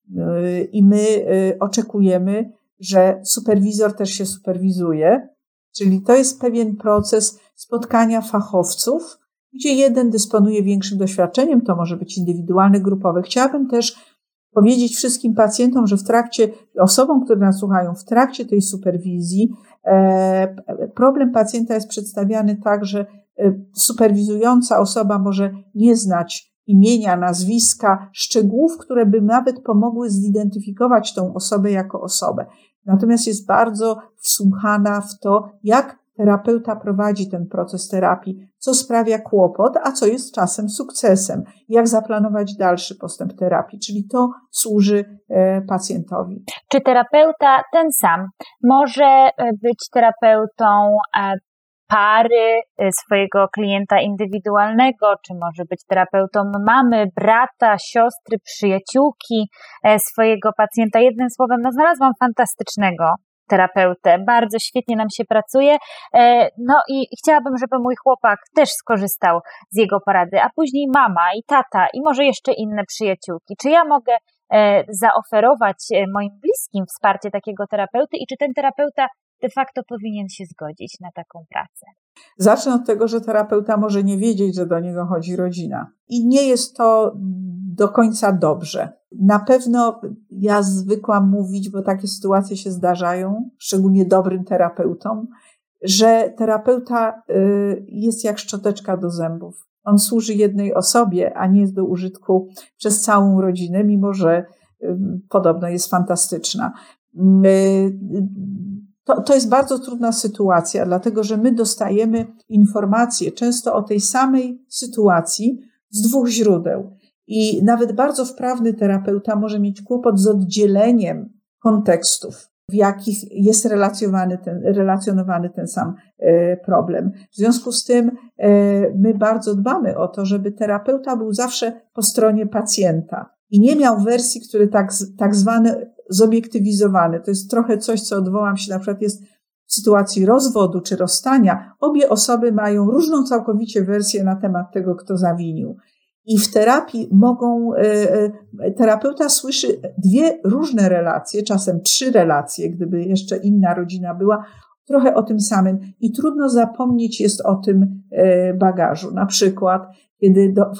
yy, i my yy, oczekujemy, że superwizor też się superwizuje, czyli to jest pewien proces spotkania fachowców, gdzie jeden dysponuje większym doświadczeniem, to może być indywidualne, grupowe. Chciałabym też powiedzieć wszystkim pacjentom, że w trakcie, osobom, które nas słuchają, w trakcie tej superwizji, e, problem pacjenta jest przedstawiany tak, że e, superwizująca osoba może nie znać imienia, nazwiska, szczegółów, które by nawet pomogły zidentyfikować tą osobę jako osobę. Natomiast jest bardzo wsłuchana w to, jak terapeuta prowadzi ten proces terapii, co sprawia kłopot, a co jest czasem sukcesem, jak zaplanować dalszy postęp terapii, czyli to służy e, pacjentowi. Czy terapeuta ten sam może e, być terapeutą e, pary swojego klienta indywidualnego, czy może być terapeutą mamy, brata, siostry, przyjaciółki swojego pacjenta. Jednym słowem, no znalazłam fantastycznego terapeutę. Bardzo świetnie nam się pracuje. E, no i chciałabym, żeby mój chłopak też skorzystał z jego porady, a później mama i tata i może jeszcze inne przyjaciółki. Czy ja mogę e, zaoferować e, moim bliskim wsparcie takiego terapeuty i czy ten terapeuta de facto powinien się zgodzić na taką pracę? Zacznę od tego, że terapeuta może nie wiedzieć, że do niego chodzi rodzina. I nie jest to do końca dobrze. Na pewno ja zwykłam mówić, bo takie sytuacje się zdarzają, szczególnie dobrym terapeutom, że terapeuta y, jest jak szczoteczka do zębów. On służy jednej osobie, a nie jest do użytku przez całą rodzinę, mimo że y, podobno jest fantastyczna. To, to jest bardzo trudna sytuacja, dlatego że my dostajemy informacje często o tej samej sytuacji z dwóch źródeł. I nawet bardzo wprawny terapeuta może mieć kłopot z oddzieleniem kontekstów, w jakich jest relacjonowany ten, relacjonowany ten sam e, problem. W związku z tym e, my bardzo dbamy o to, żeby terapeuta był zawsze po stronie pacjenta i nie miał wersji, które tak, tak zwane zobiektywizowane. To jest trochę coś, co odwołam się, na przykład jest w sytuacji rozwodu czy rozstania, obie osoby mają różną całkowicie wersję na temat tego, kto zawinił. I w terapii mogą, e, e, terapeuta słyszy dwie różne relacje, czasem trzy relacje, gdyby jeszcze inna rodzina była, trochę o tym samym. I trudno zapomnieć jest o tym e, bagażu. Na przykład, kiedy do,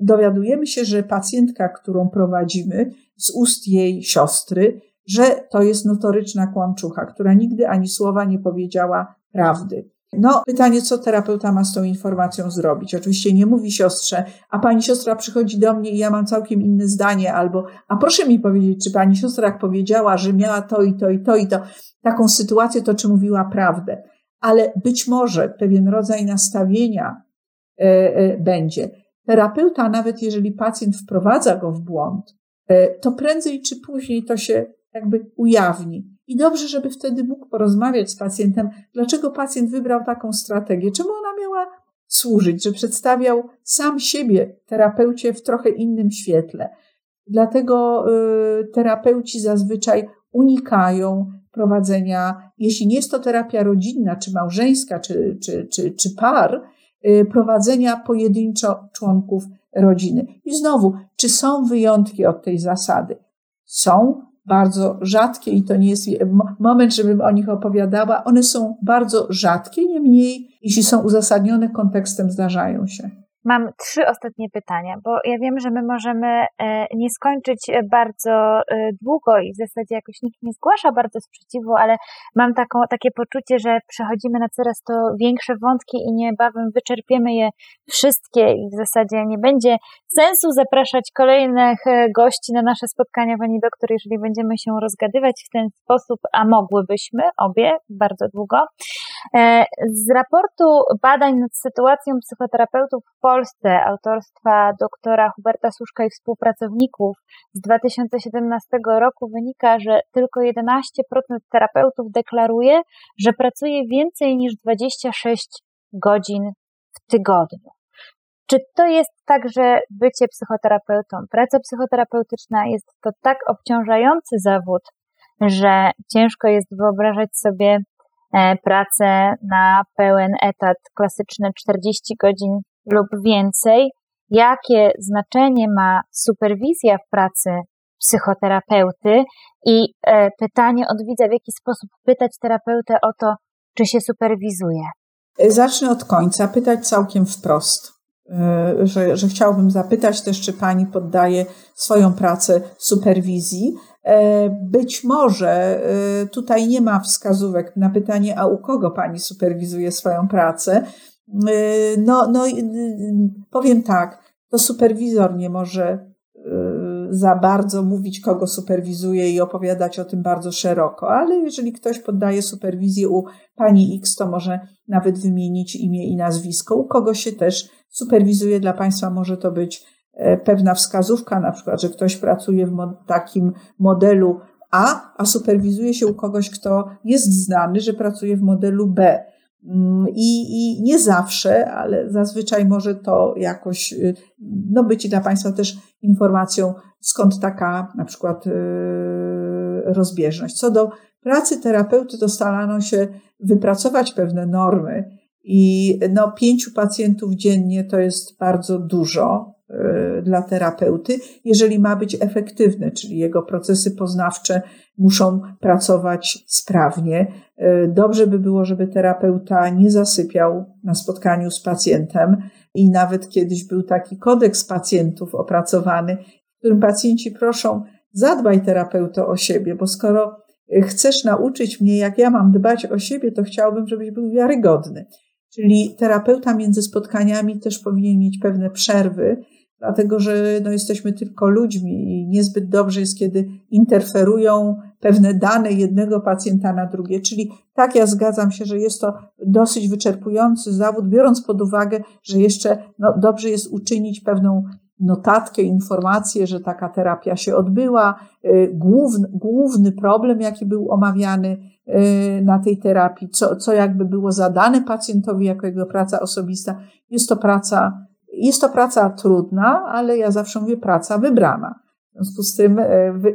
dowiadujemy się, że pacjentka, którą prowadzimy, z ust jej siostry, że to jest notoryczna kłamczucha, która nigdy ani słowa nie powiedziała prawdy. No, pytanie, co terapeuta ma z tą informacją zrobić? Oczywiście nie mówi siostrze, a pani siostra przychodzi do mnie i ja mam całkiem inne zdanie, albo, a proszę mi powiedzieć, czy pani siostra jak powiedziała, że miała to i to i to i to, taką sytuację, to czy mówiła prawdę. Ale być może pewien rodzaj nastawienia e, e, będzie. Terapeuta, nawet jeżeli pacjent wprowadza go w błąd, e, to prędzej czy później to się jakby ujawni. I dobrze, żeby wtedy mógł porozmawiać z pacjentem, dlaczego pacjent wybrał taką strategię, czemu ona miała służyć, że przedstawiał sam siebie terapeucie w trochę innym świetle. Dlatego y, terapeuci zazwyczaj unikają prowadzenia, jeśli nie jest to terapia rodzinna, czy małżeńska, czy, czy, czy, czy par, y, prowadzenia pojedynczo członków rodziny. I znowu, czy są wyjątki od tej zasady? Są, bardzo rzadkie i to nie jest moment, żebym o nich opowiadała. One są bardzo rzadkie, niemniej, jeśli są uzasadnione kontekstem, zdarzają się. Mam trzy ostatnie pytania, bo ja wiem, że my możemy e, nie skończyć e, bardzo e, długo i w zasadzie jakoś nikt nie zgłasza bardzo sprzeciwu, ale mam taką, takie poczucie, że przechodzimy na coraz to większe wątki i niebawem wyczerpiemy je wszystkie i w zasadzie nie będzie sensu zapraszać kolejnych gości na nasze spotkania, pani doktor, jeżeli będziemy się rozgadywać w ten sposób, a mogłybyśmy obie bardzo długo. Z raportu badań nad sytuacją psychoterapeutów w Polsce Polsce autorstwa doktora Huberta Suszka i współpracowników z 2017 roku wynika, że tylko 11% terapeutów deklaruje, że pracuje więcej niż 26 godzin w tygodniu. Czy to jest tak, że bycie psychoterapeutą, praca psychoterapeutyczna jest to tak obciążający zawód, że ciężko jest wyobrażać sobie e, pracę na pełen etat, klasyczne 40 godzin lub więcej, jakie znaczenie ma superwizja w pracy psychoterapeuty i e, pytanie od widza, w jaki sposób pytać terapeutę o to, czy się superwizuje. Zacznę od końca, pytać całkiem wprost. E, że, że chciałbym zapytać też, czy pani poddaje swoją pracę superwizji. E, być może tutaj nie ma wskazówek na pytanie, a u kogo pani superwizuje swoją pracę, no, no, y, powiem tak, to superwizor nie może y, za bardzo mówić, kogo superwizuje i opowiadać o tym bardzo szeroko, ale jeżeli ktoś poddaje superwizję u pani X, to może nawet wymienić imię i nazwisko. U kogo się też superwizuje dla Państwa może to być e, pewna wskazówka, na przykład, że ktoś pracuje w takim modelu A, a superwizuje się u kogoś, kto jest znany, że pracuje w modelu B. Mm, I, I nie zawsze, ale zazwyczaj może to jakoś y, no, być dla Państwa też informacją, skąd taka na przykład y, rozbieżność. Co do pracy terapeuty, to starano się wypracować pewne normy i no, pięciu pacjentów dziennie to jest bardzo dużo dla terapeuty, jeżeli ma być efektywny, czyli jego procesy poznawcze muszą pracować sprawnie. E, dobrze by było, żeby terapeuta nie zasypiał na spotkaniu z pacjentem i nawet kiedyś był taki kodeks pacjentów opracowany, w którym pacjenci proszą, zadbaj terapeuto o siebie, bo skoro chcesz nauczyć mnie, jak ja mam dbać o siebie, to chciałbym, żebyś był wiarygodny. Czyli terapeuta między spotkaniami też powinien mieć pewne przerwy, dlatego że no, jesteśmy tylko ludźmi i niezbyt dobrze jest, kiedy interferują pewne dane jednego pacjenta na drugie. Czyli tak, ja zgadzam się, że jest to dosyć wyczerpujący zawód, biorąc pod uwagę, że jeszcze no, dobrze jest uczynić pewną notatkę, informację, że taka terapia się odbyła. Y, główny, główny problem, jaki był omawiany y, na tej terapii, co, co jakby było zadane pacjentowi jako jego praca osobista, jest to praca jest to praca trudna, ale ja zawsze mówię praca wybrana. W związku z tym e,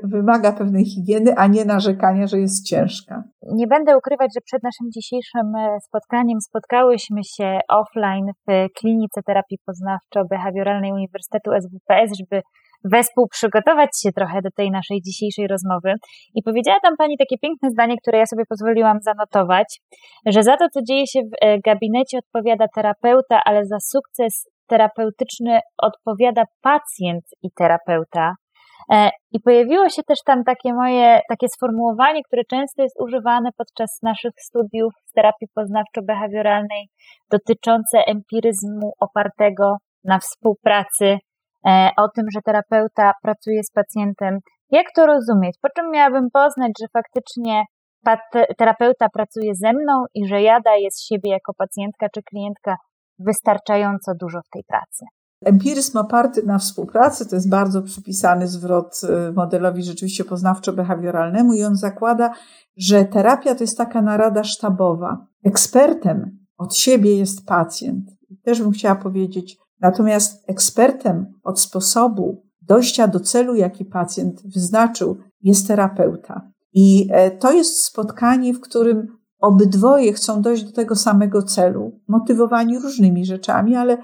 wymaga pewnej higieny, a nie narzekania, że jest ciężka. Nie będę ukrywać, że przed naszym dzisiejszym e, spotkaniem spotkałyśmy się offline w klinice terapii poznawczo-behawioralnej Uniwersytetu SWPS, żeby wespół przygotować się trochę do tej naszej dzisiejszej rozmowy. I powiedziała tam Pani takie piękne zdanie, które ja sobie pozwoliłam zanotować, że za to, co dzieje się w e, gabinecie odpowiada terapeuta, ale za sukces terapeutyczny odpowiada pacjent i terapeuta. E, I pojawiło się też tam takie moje, takie sformułowanie, które często jest używane podczas naszych studiów z terapii poznawczo-behawioralnej, dotyczące empiryzmu opartego na współpracy, e, o tym, że terapeuta pracuje z pacjentem. Jak to rozumieć? Po czym miałabym poznać, że faktycznie terapeuta pracuje ze mną i że ja daję z siebie jako pacjentka czy klientka wystarczająco dużo w tej pracy? Empiryzm oparty na współpracy to jest bardzo przypisany zwrot y, modelowi rzeczywiście poznawczo-behawioralnemu i on zakłada, że terapia to jest taka narada sztabowa. Ekspertem od siebie jest pacjent. Też bym chciała powiedzieć, natomiast ekspertem od sposobu dojścia do celu, jaki pacjent wyznaczył, jest terapeuta. I e, to jest spotkanie, w którym obydwoje chcą dojść do tego samego celu, motywowani różnymi rzeczami, ale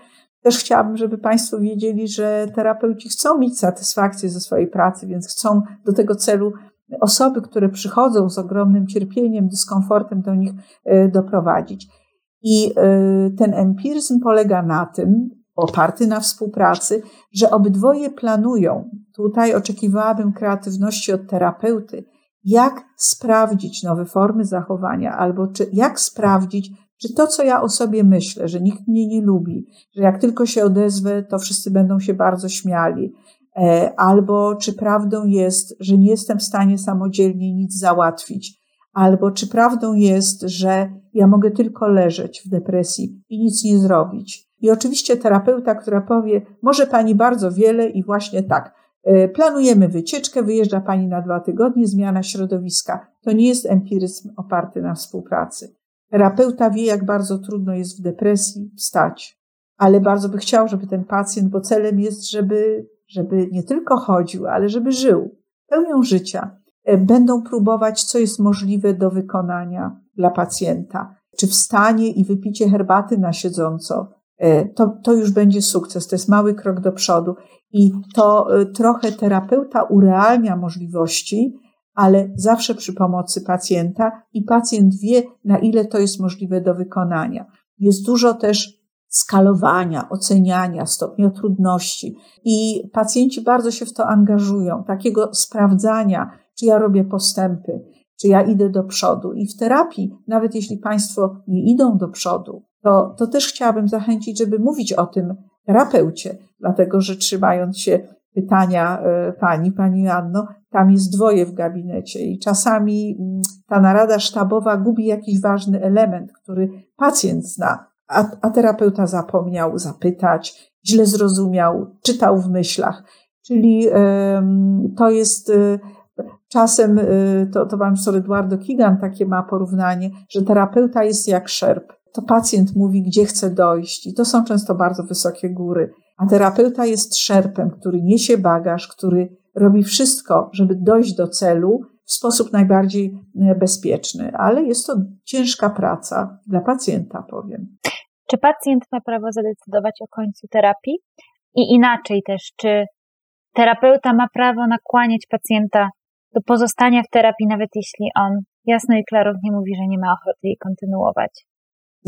też chciałabym, żeby Państwo wiedzieli, że terapeuci chcą mieć satysfakcję ze swojej pracy, więc chcą do tego celu osoby, które przychodzą z ogromnym cierpieniem, dyskomfortem do nich e, doprowadzić. I e, ten empiryzm polega na tym, oparty na współpracy, że obydwoje planują. Tutaj oczekiwałabym kreatywności od terapeuty, jak sprawdzić nowe formy zachowania, albo czy, jak sprawdzić, czy to, co ja o sobie myślę, że nikt mnie nie lubi, że jak tylko się odezwę, to wszyscy będą się bardzo śmiali, e, albo czy prawdą jest, że nie jestem w stanie samodzielnie nic załatwić, albo czy prawdą jest, że ja mogę tylko leżeć w depresji i nic nie zrobić. I oczywiście terapeuta, która powie, może pani bardzo wiele i właśnie tak, planujemy wycieczkę, wyjeżdża pani na dwa tygodnie, zmiana środowiska. To nie jest empiryzm oparty na współpracy. Terapeuta wie, jak bardzo trudno jest w depresji wstać, ale bardzo by chciał, żeby ten pacjent, bo celem jest, żeby, żeby nie tylko chodził, ale żeby żył pełnią życia. E, będą próbować, co jest możliwe do wykonania dla pacjenta. Czy wstanie i wypicie herbaty na siedząco, e, to, to już będzie sukces, to jest mały krok do przodu. I to e, trochę terapeuta urealnia możliwości, ale zawsze przy pomocy pacjenta i pacjent wie, na ile to jest możliwe do wykonania. Jest dużo też skalowania, oceniania stopnia trudności i pacjenci bardzo się w to angażują, takiego sprawdzania, czy ja robię postępy, czy ja idę do przodu. I w terapii, nawet jeśli Państwo nie idą do przodu, to, to też chciałabym zachęcić, żeby mówić o tym terapeucie, dlatego że trzymając się pytania e, pani, pani Anno, tam jest dwoje w gabinecie i czasami mm, ta narada sztabowa gubi jakiś ważny element, który pacjent zna, a, a terapeuta zapomniał zapytać, źle zrozumiał, czytał w myślach. Czyli to jest e, czasem, e, to, to pan profesor Eduardo Kigan takie ma porównanie, że terapeuta jest jak szerp. To pacjent mówi, gdzie chce dojść i to są często bardzo wysokie góry. A terapeuta jest szerpem, który niesie bagaż, który robi wszystko, żeby dojść do celu w sposób najbardziej e, bezpieczny, ale jest to ciężka praca dla pacjenta, powiem. Czy pacjent ma prawo zadecydować o końcu terapii? I inaczej też, czy terapeuta ma prawo nakłaniać pacjenta do pozostania w terapii, nawet jeśli on jasno i klarownie mówi, że nie ma ochoty jej kontynuować?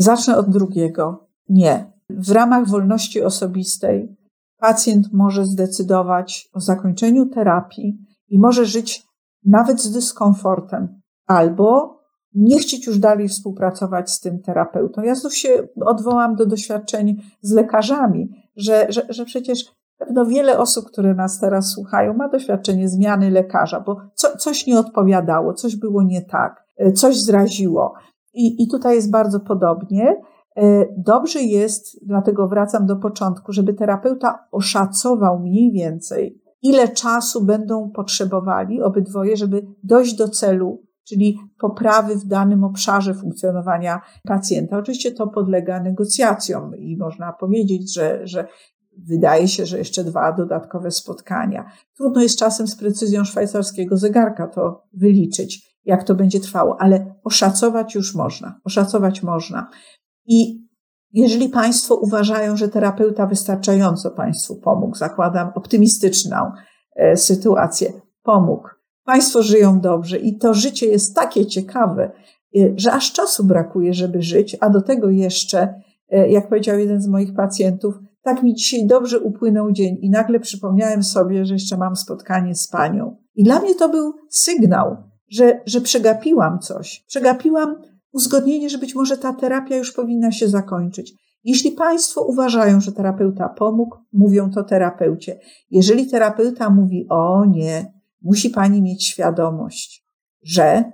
Zacznę od drugiego. Nie. W ramach wolności osobistej pacjent może zdecydować o zakończeniu terapii i może żyć nawet z dyskomfortem, albo nie chcieć już dalej współpracować z tym terapeutą. Ja znów się odwołam do doświadczeń z lekarzami, że, że, że przecież pewno wiele osób, które nas teraz słuchają, ma doświadczenie zmiany lekarza, bo co, coś nie odpowiadało, coś było nie tak, coś zraziło. I, I tutaj jest bardzo podobnie. E, dobrze jest, dlatego wracam do początku, żeby terapeuta oszacował mniej więcej, ile czasu będą potrzebowali obydwoje, żeby dojść do celu, czyli poprawy w danym obszarze funkcjonowania pacjenta. Oczywiście to podlega negocjacjom i można powiedzieć, że, że wydaje się, że jeszcze dwa dodatkowe spotkania. Trudno jest czasem z precyzją szwajcarskiego zegarka to wyliczyć, jak to będzie trwało, ale oszacować już można. Oszacować można. I jeżeli Państwo uważają, że terapeuta wystarczająco Państwu pomógł, zakładam optymistyczną e, sytuację, pomógł, Państwo żyją dobrze i to życie jest takie ciekawe, e, że aż czasu brakuje, żeby żyć, a do tego jeszcze, e, jak powiedział jeden z moich pacjentów, tak mi dzisiaj dobrze upłynął dzień i nagle przypomniałem sobie, że jeszcze mam spotkanie z panią. I dla mnie to był sygnał, że, że przegapiłam coś. Przegapiłam uzgodnienie, że być może ta terapia już powinna się zakończyć. Jeśli Państwo uważają, że terapeuta pomógł, mówią to terapeucie. Jeżeli terapeuta mówi, o nie, musi Pani mieć świadomość, że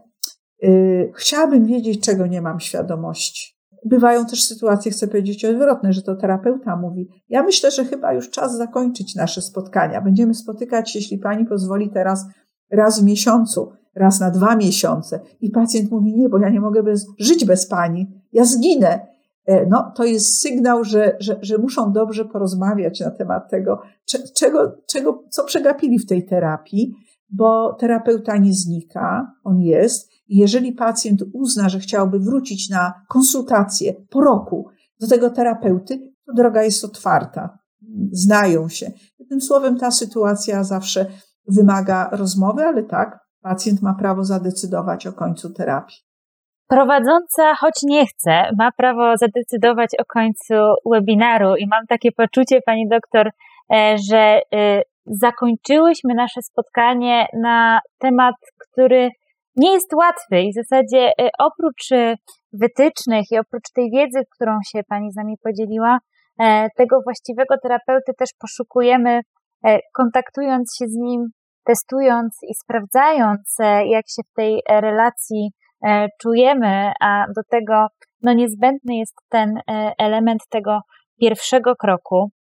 yy, chciałabym wiedzieć, czego nie mam świadomości. Bywają też sytuacje, chcę powiedzieć odwrotne, że to terapeuta mówi, ja myślę, że chyba już czas zakończyć nasze spotkania. Będziemy spotykać, jeśli Pani pozwoli teraz raz w miesiącu, raz na dwa miesiące. I pacjent mówi, nie, bo ja nie mogę bez, żyć bez Pani, ja zginę. E, no, to jest sygnał, że, że, że muszą dobrze porozmawiać na temat tego, czego, czego, co przegapili w tej terapii, bo terapeuta nie znika, on jest. I jeżeli pacjent uzna, że chciałby wrócić na konsultację po roku do tego terapeuty, to droga jest otwarta. Znają się. Tym słowem, ta sytuacja zawsze wymaga rozmowy, ale tak, pacjent ma prawo zadecydować o końcu terapii. Prowadząca, choć nie chce, ma prawo zadecydować o końcu webinaru i mam takie poczucie, pani doktor, e, że e, zakończyłyśmy nasze spotkanie na temat, który nie jest łatwy i w zasadzie e, oprócz wytycznych i oprócz tej wiedzy, którą się pani z nami podzieliła, tego właściwego terapeuty też poszukujemy, kontaktując się z nim, testując i sprawdzając, jak się w tej relacji E, czujemy, a do tego no niezbędny jest ten e, element tego pierwszego kroku.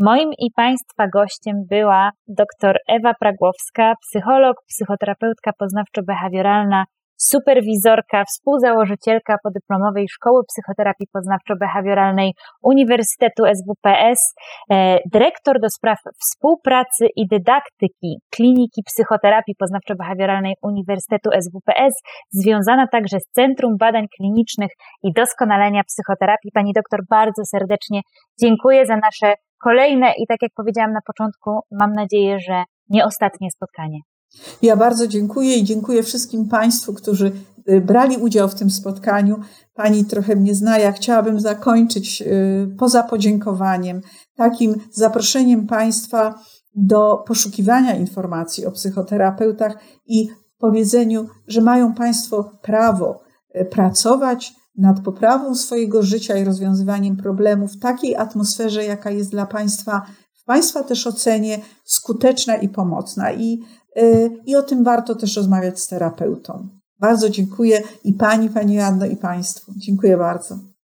Moim i Państwa gościem była dr Ewa Pragłowska, psycholog, psychoterapeutka poznawczo-behawioralna superwizorka, współzałożycielka podyplomowej Szkoły Psychoterapii Poznawczo-Behawioralnej Uniwersytetu SWPS, e, dyrektor do spraw współpracy i dydaktyki Kliniki Psychoterapii Poznawczo-Behawioralnej Uniwersytetu SWPS, związana także z Centrum Badań Klinicznych i Doskonalenia Psychoterapii. Pani doktor, bardzo serdecznie dziękuję za nasze kolejne i tak jak powiedziałam na początku, mam nadzieję, że nie ostatnie spotkanie. Ja bardzo dziękuję i dziękuję wszystkim Państwu, którzy y, brali udział w tym spotkaniu. Pani trochę mnie zna, ja chciałabym zakończyć y, poza podziękowaniem takim zaproszeniem Państwa do poszukiwania informacji o psychoterapeutach i powiedzeniu, że mają Państwo prawo y, pracować nad poprawą swojego życia i rozwiązywaniem problemów w takiej atmosferze, jaka jest dla Państwa, w Państwa też ocenie skuteczna i pomocna. I i o tym warto też rozmawiać z terapeutą. Bardzo dziękuję i Pani, Pani Janno i Państwu. Dziękuję bardzo.